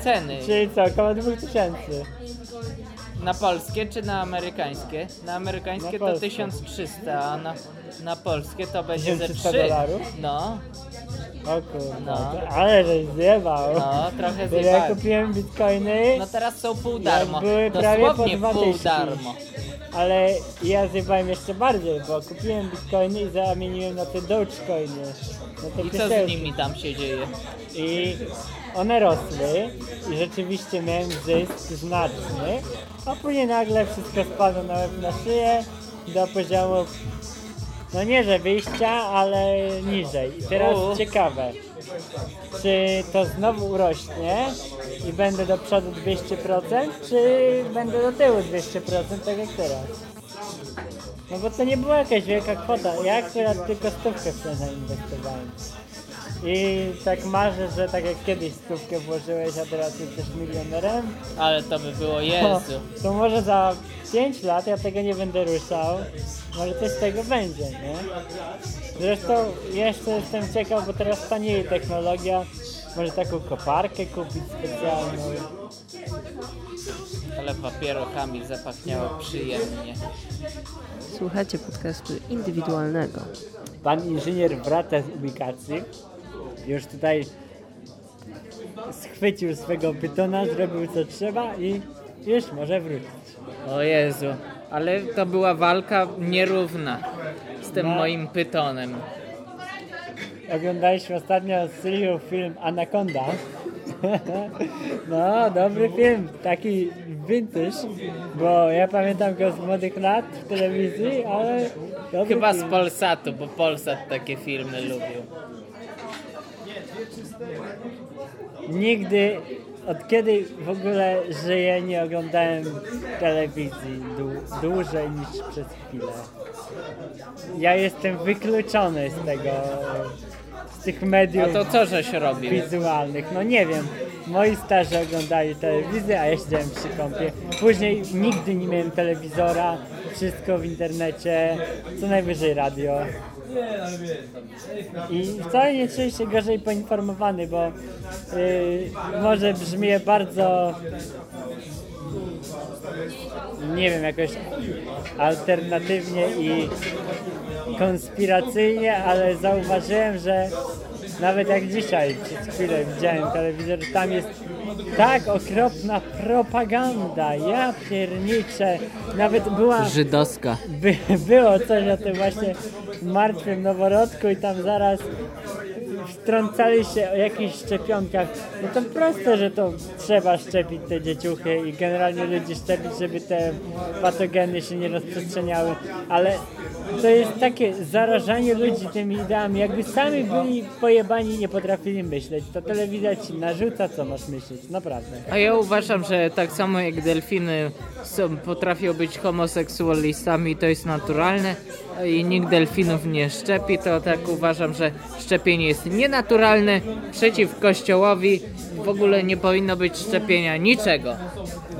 ceny. Czyli co, około 2000. Na polskie czy na amerykańskie? Na amerykańskie Na to polskie. 1300, a na, na polskie to będzie ze 1300 3. dolarów? No, O kurde, No. to- ale żeś zjebał. no, trochę Bo ja zjebałem. kupiłem bitcoiny, No teraz są pół darmo. były prawie po Dosłownie dwa pół tysiące. darmo. ale ja zjebałem jeszcze bardziej, bo kupiłem bitcoiny i zamieniłem na te dogecoiny. Na te I co z nimi tam się dzieje? I one rosły i rzeczywiście miałem zysk znaczny, a później nagle wszystko spadło na łeb na szyję do poziomu, no nie że wyjścia, ale niżej. I teraz U. ciekawe, czy to znowu urośnie i będę do przodu 200%, czy będę do tyłu 200%, tak jak teraz. No bo to nie była jakaś wielka kwota, ja akurat tylko stówkę w to zainwestowałem. I tak marzę, że tak jak kiedyś stówkę włożyłeś, a teraz jesteś milionerem, Ale to by było to, Jezu. to może za 5 lat ja tego nie będę ruszał. Może coś z tego będzie, nie? Zresztą jeszcze jestem ciekaw, bo teraz tanieje technologia. Może taką koparkę kupić specjalną. Ale papierochami zapachniało przyjemnie. Słuchacie podcastu indywidualnego. Pan inżynier wraca z ubikacji. Już tutaj schwycił swego pytona, zrobił co trzeba i już może wrócić. O Jezu, ale to była walka nierówna z tym No. moim pytonem. Oglądaliśmy ostatnio z Syrią film Anaconda. No, dobry film, taki vintage, bo ja pamiętam go z młodych lat w telewizji, ale dobry Chyba z film. Polsatu, bo Polsat takie filmy lubił. Nigdy, od kiedy w ogóle żyję, nie oglądałem telewizji dłu- dłużej niż przez chwilę. Ja jestem wykluczony z tego, z tych mediów A to co żeś robił? wizualnych. No nie wiem, moi starzy oglądali telewizję, a ja siedziałem przy kąpie. Później nigdy nie miałem telewizora, wszystko w internecie, co najwyżej radio. I wcale nie czuję się gorzej poinformowany, bo yy, może brzmię bardzo nie wiem, jakoś alternatywnie i konspiracyjnie, ale zauważyłem, że nawet jak dzisiaj przez chwilę widziałem telewizor, tam jest tak okropna propaganda, ja pierniczę, nawet była Żydowska. by, było coś o tym właśnie martwym noworodku i tam zaraz wtrącali się o jakichś szczepionkach. No to proste, że to trzeba szczepić te dzieciuchy i generalnie ludzi szczepić, żeby te patogeny się nie rozprzestrzeniały, ale to jest takie zarażanie ludzi tymi ideami, jakby sami byli pojebani i nie potrafili myśleć. To telewizja ci narzuca, co masz myśleć, naprawdę. A ja uważam, że tak samo jak delfiny są, potrafią być homoseksualistami, to jest naturalne i nikt delfinów nie szczepi, to tak uważam, że szczepienie jest nienaturalne, przeciw kościołowi, w ogóle nie powinno być szczepienia niczego.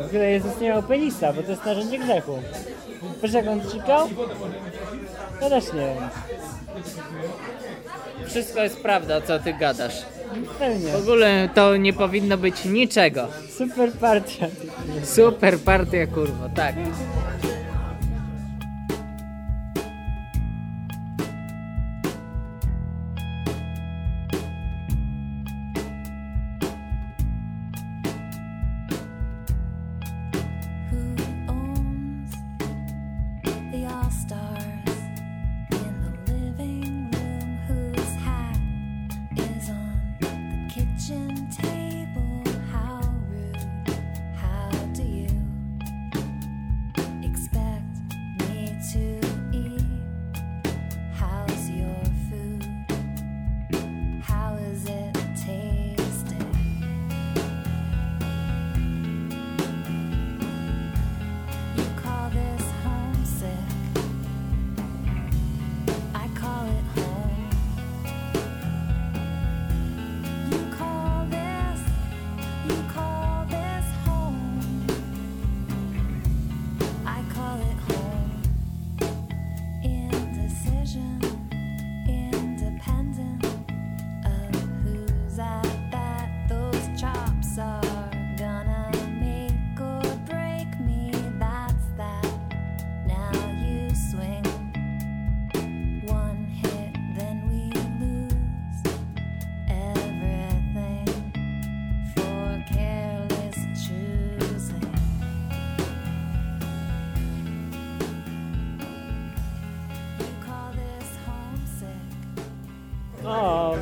W ogóle Jezus nie miał penisa, bo to jest narzędzie grzechu. Wiesz jak on cikał? Ja też nie wiem. Wszystko jest prawda, co ty gadasz. Pewnie. W ogóle to nie powinno być niczego. Super partia. Super partia, kurwa, tak.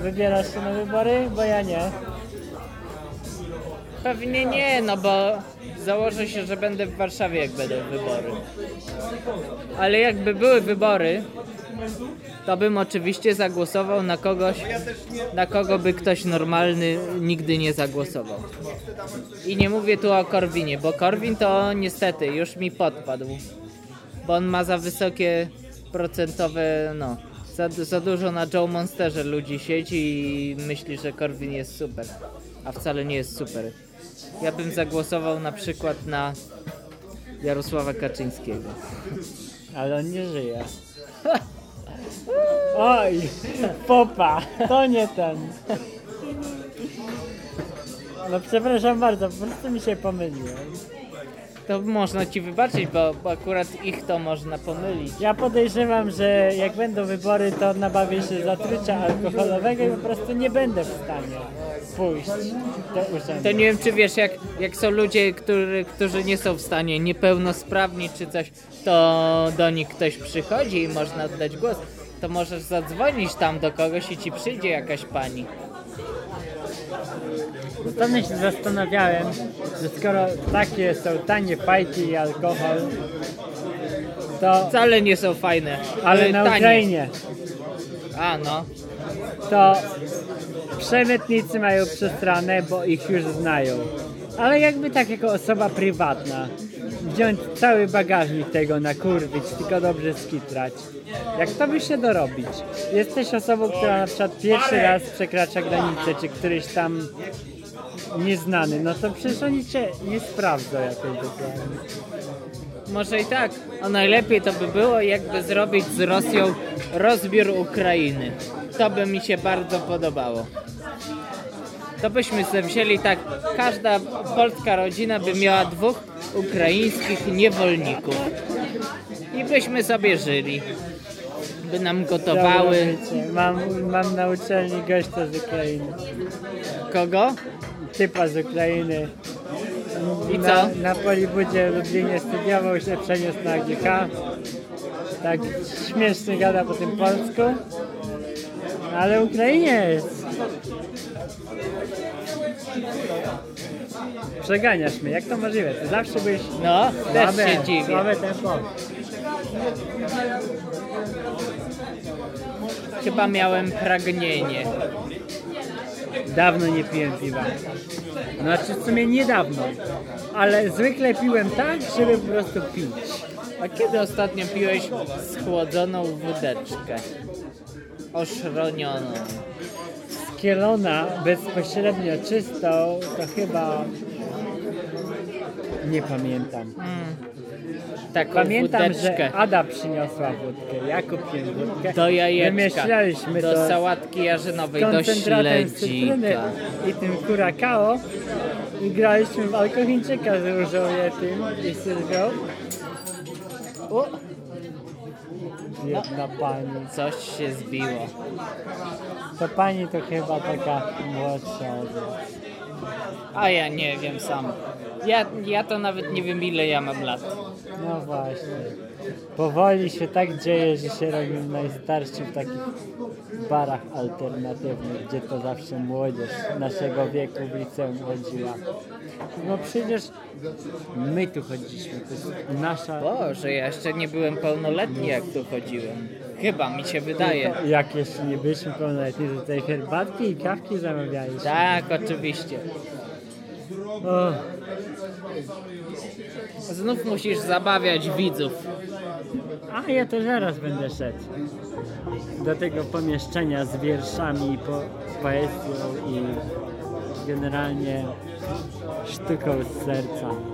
Wybierasz się na wybory? Bo ja nie. Pewnie nie, no bo założę się, że będę w Warszawie, jak będą wybory. Ale jakby były wybory, to bym oczywiście zagłosował na kogoś, na kogo by ktoś normalny nigdy nie zagłosował. I nie mówię tu o Korwinie, bo Korwin to niestety już mi podpadł. Bo on ma za wysokie procentowe, no, za, za dużo na Joe Monsterze ludzi siedzi i myśli, że Korwin jest super. A wcale nie jest super. Ja bym zagłosował na przykład na Jarosława Kaczyńskiego. Ale on nie żyje. Oj, popa, to nie ten. No przepraszam bardzo, po prostu mi się pomyliłem. To można ci wybaczyć, bo, bo akurat ich to można pomylić. Ja podejrzewam, że jak będą wybory, to nabawię się zatrucia alkoholowego i po prostu nie będę w stanie pójść do urzędu. To nie wiem, czy wiesz, jak, jak są ludzie, którzy, którzy nie są w stanie, niepełnosprawni czy coś, to do nich ktoś przychodzi i można oddać głos. To możesz zadzwonić tam do kogoś i ci przyjdzie jakaś pani. Ostatnio się zastanawiałem, że skoro takie są tanie fajki i alkohol, to... Wcale nie są fajne. Ale na tanie. Ukrainie A no. to przemytnicy mają przestranę, bo ich już znają. Ale jakby tak jako osoba prywatna wziąć cały bagażnik tego nakurwić, tylko dobrze skitrać. Jak to by się dorobić? Jesteś osobą, która na przykład pierwszy raz przekracza granicę, czy któryś tam nieznany, no to przecież oni cię nie sprawdzą jakoś dokładnie. Może i tak. A najlepiej to by było, jakby zrobić z Rosją rozbiór Ukrainy. To by mi się bardzo podobało. to byśmy sobie wzięli tak, każda polska rodzina by miała dwóch ukraińskich niewolników. I byśmy sobie żyli. By nam gotowały. Mam, mam na uczelni gościa z Ukrainy. Kogo? Typa z Ukrainy. I na, co? Na Polibudzie w Lublinie studiował, się przeniósł na GK. Tak śmiesznie gada po tym polsku. Ale Ukrainiec. Przeganiasz mnie, jak to możliwe? Ty zawsze byś No, też słabe, się dziwię. słabe tempo. Chyba miałem pragnienie. Dawno nie piłem piwa. Znaczy w sumie niedawno. Ale zwykle piłem tak, żeby po prostu pić. A kiedy ostatnio piłeś schłodzoną wódeczkę? Oszronioną. Z Kielona bezpośrednio czystą to chyba... Nie pamiętam. Taką Pamiętam, wódeczkę. że Ada przyniosła wódkę. Ja kupiłem wódkę. Do jajeczka, do to sałatki jarzynowej, do śledzika. i tym kurakao. I graliśmy w alkoholczyka z różowie tym i sylwią. O, Jedna pani. coś się zbiło. To pani to chyba taka młodsza od nas. A ja nie wiem sam. Ja, ja to nawet nie wiem ile ja mam lat. No właśnie. Powoli się tak dzieje, że się robimy najstarszy w takich barach alternatywnych, gdzie to zawsze młodzież naszego wieku w liceum chodziła. No przecież my tu chodziliśmy, to jest nasza... Boże, ja jeszcze nie byłem pełnoletni jak tu chodziłem. Chyba mi się wydaje. To Jak jeszcze nie byliśmy pełnoletni, to tutaj herbatki i kawki zamawialiśmy. Tak, oczywiście. Znów musisz zabawiać widzów. a ja to zaraz będę szedł. Do tego pomieszczenia z wierszami, po, poezją i generalnie sztuką z serca.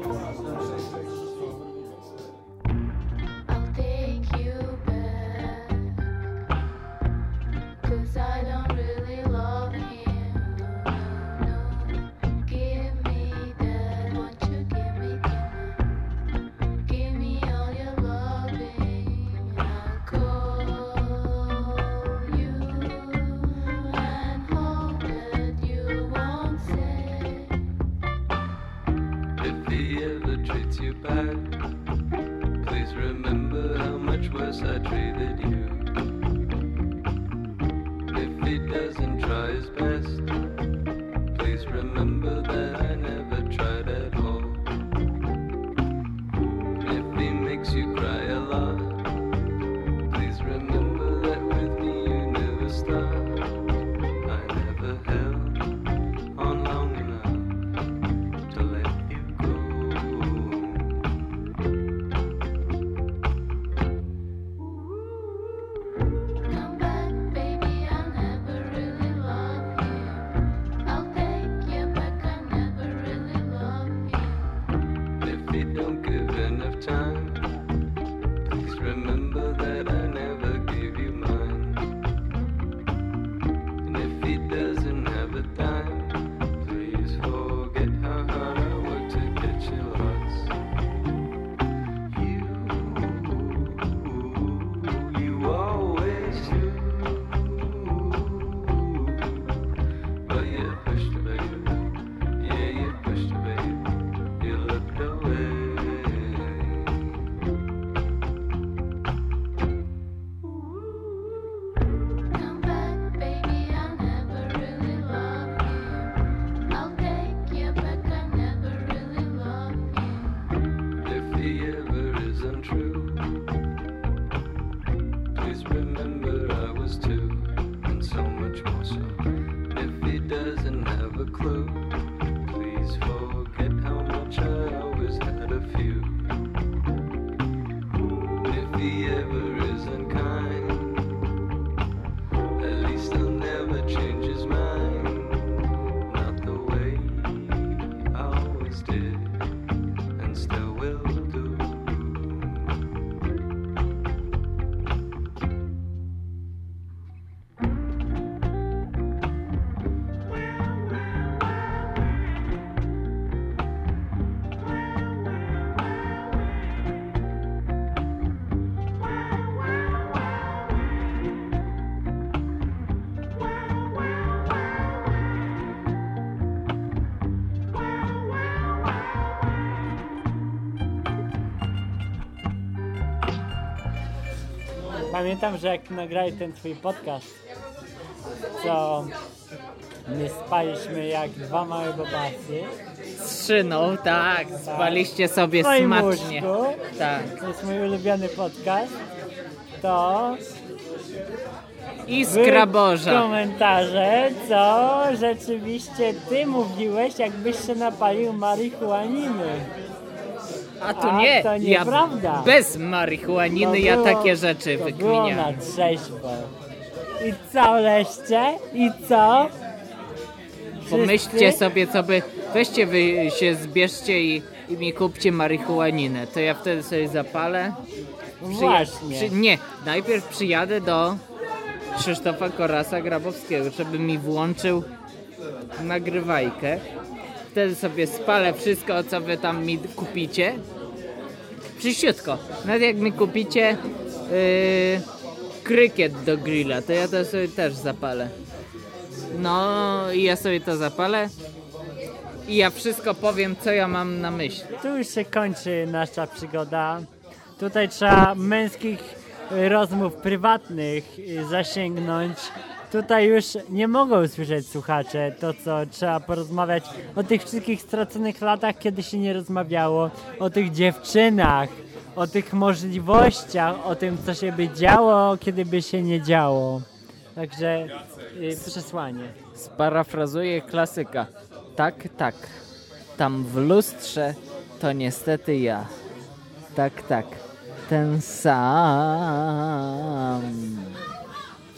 Pamiętam, że jak nagrali ten twój podcast, co my spaliśmy jak dwa małe bobasy. Z szyną, tak. Spaliście sobie w swoim smacznie. łóżku. Tak. To jest mój ulubiony podcast. To I były skraboża. komentarze, co rzeczywiście ty mówiłeś, jakbyś się napalił marihuaniny. A tu A nie, to ja nieprawda. bez marihuaniny To ja było- takie rzeczy To było na wykminiam. trzeźwo. I co leście? I co? Pomyślcie Wszyscy? sobie, co by... Weźcie wy się, zbierzcie i, i mi kupcie marihuaninę. To ja wtedy sobie zapalę. Przyja- Właśnie. Przy, nie, najpierw przyjadę do Krzysztofa Korasa Grabowskiego, żeby mi włączył nagrywajkę. Wtedy sobie spalę wszystko, co wy tam mi kupicie. Przyściutko. Nawet jak mi kupicie yy, krykiet do grilla, to ja to sobie też zapalę. No i ja sobie to zapalę. I ja wszystko powiem, co ja mam na myśli. Tu już się kończy nasza przygoda. Tutaj trzeba męskich y, rozmów prywatnych y, zasięgnąć. Tutaj już nie mogą słyszeć słuchacze to, co trzeba porozmawiać o tych wszystkich straconych latach, kiedy się nie rozmawiało, o tych dziewczynach, o tych możliwościach, o tym, co się by działo, kiedy by się nie działo. Także y, przesłanie. Sparafrazuję klasyka. Tak, tak. Tam w lustrze to niestety ja. Tak, tak. Ten sam.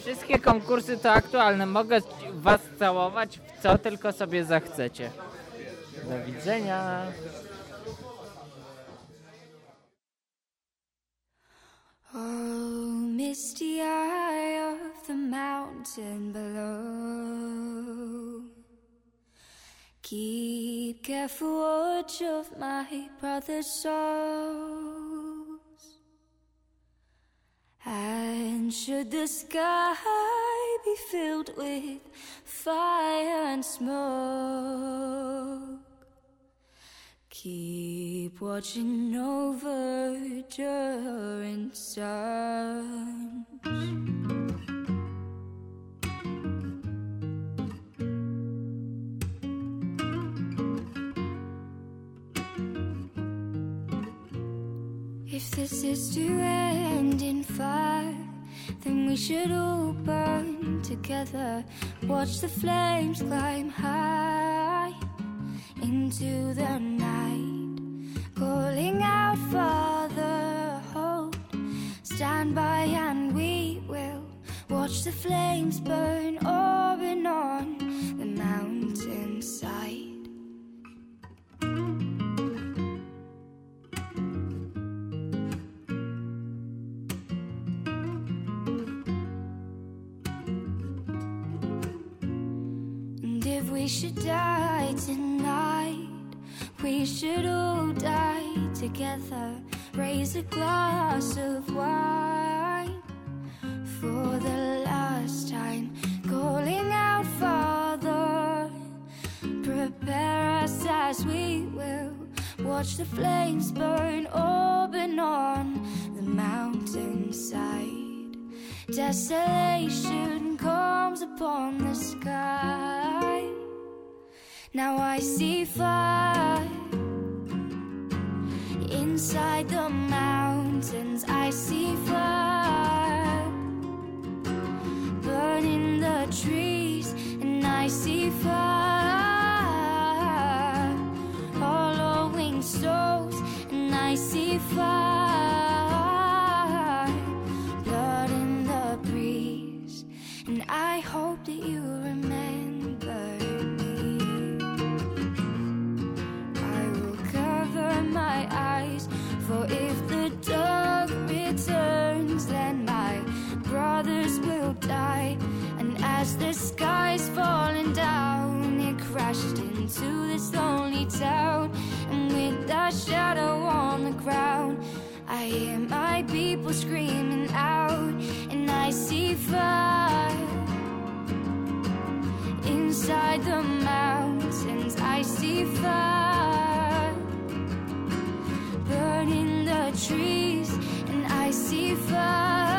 Wszystkie konkursy to aktualne. Mogę was całować w co tylko sobie zachcecie. Do widzenia. Oh, misty eye of the mountain below. Keep careful watch of my brother's souls. And should the sky be filled with fire and smoke, Keep watching over during sun. If this is to end in fire, then we should all burn together. Watch the flames climb high into the night, calling out, Father, hold, stand by, and we will watch the flames burn open on the mountainside. We should die tonight, we should all die together. Raise a glass of wine for the last time, calling out, Father. Prepare us as we will watch the flames burn open on the mountainside. Desolation comes upon the sky. Now I see fire inside the mountains. I see out, and with that shadow on the ground, I hear my people screaming out, and I see fire inside the mountains. I see fire burning the trees, and I see fire.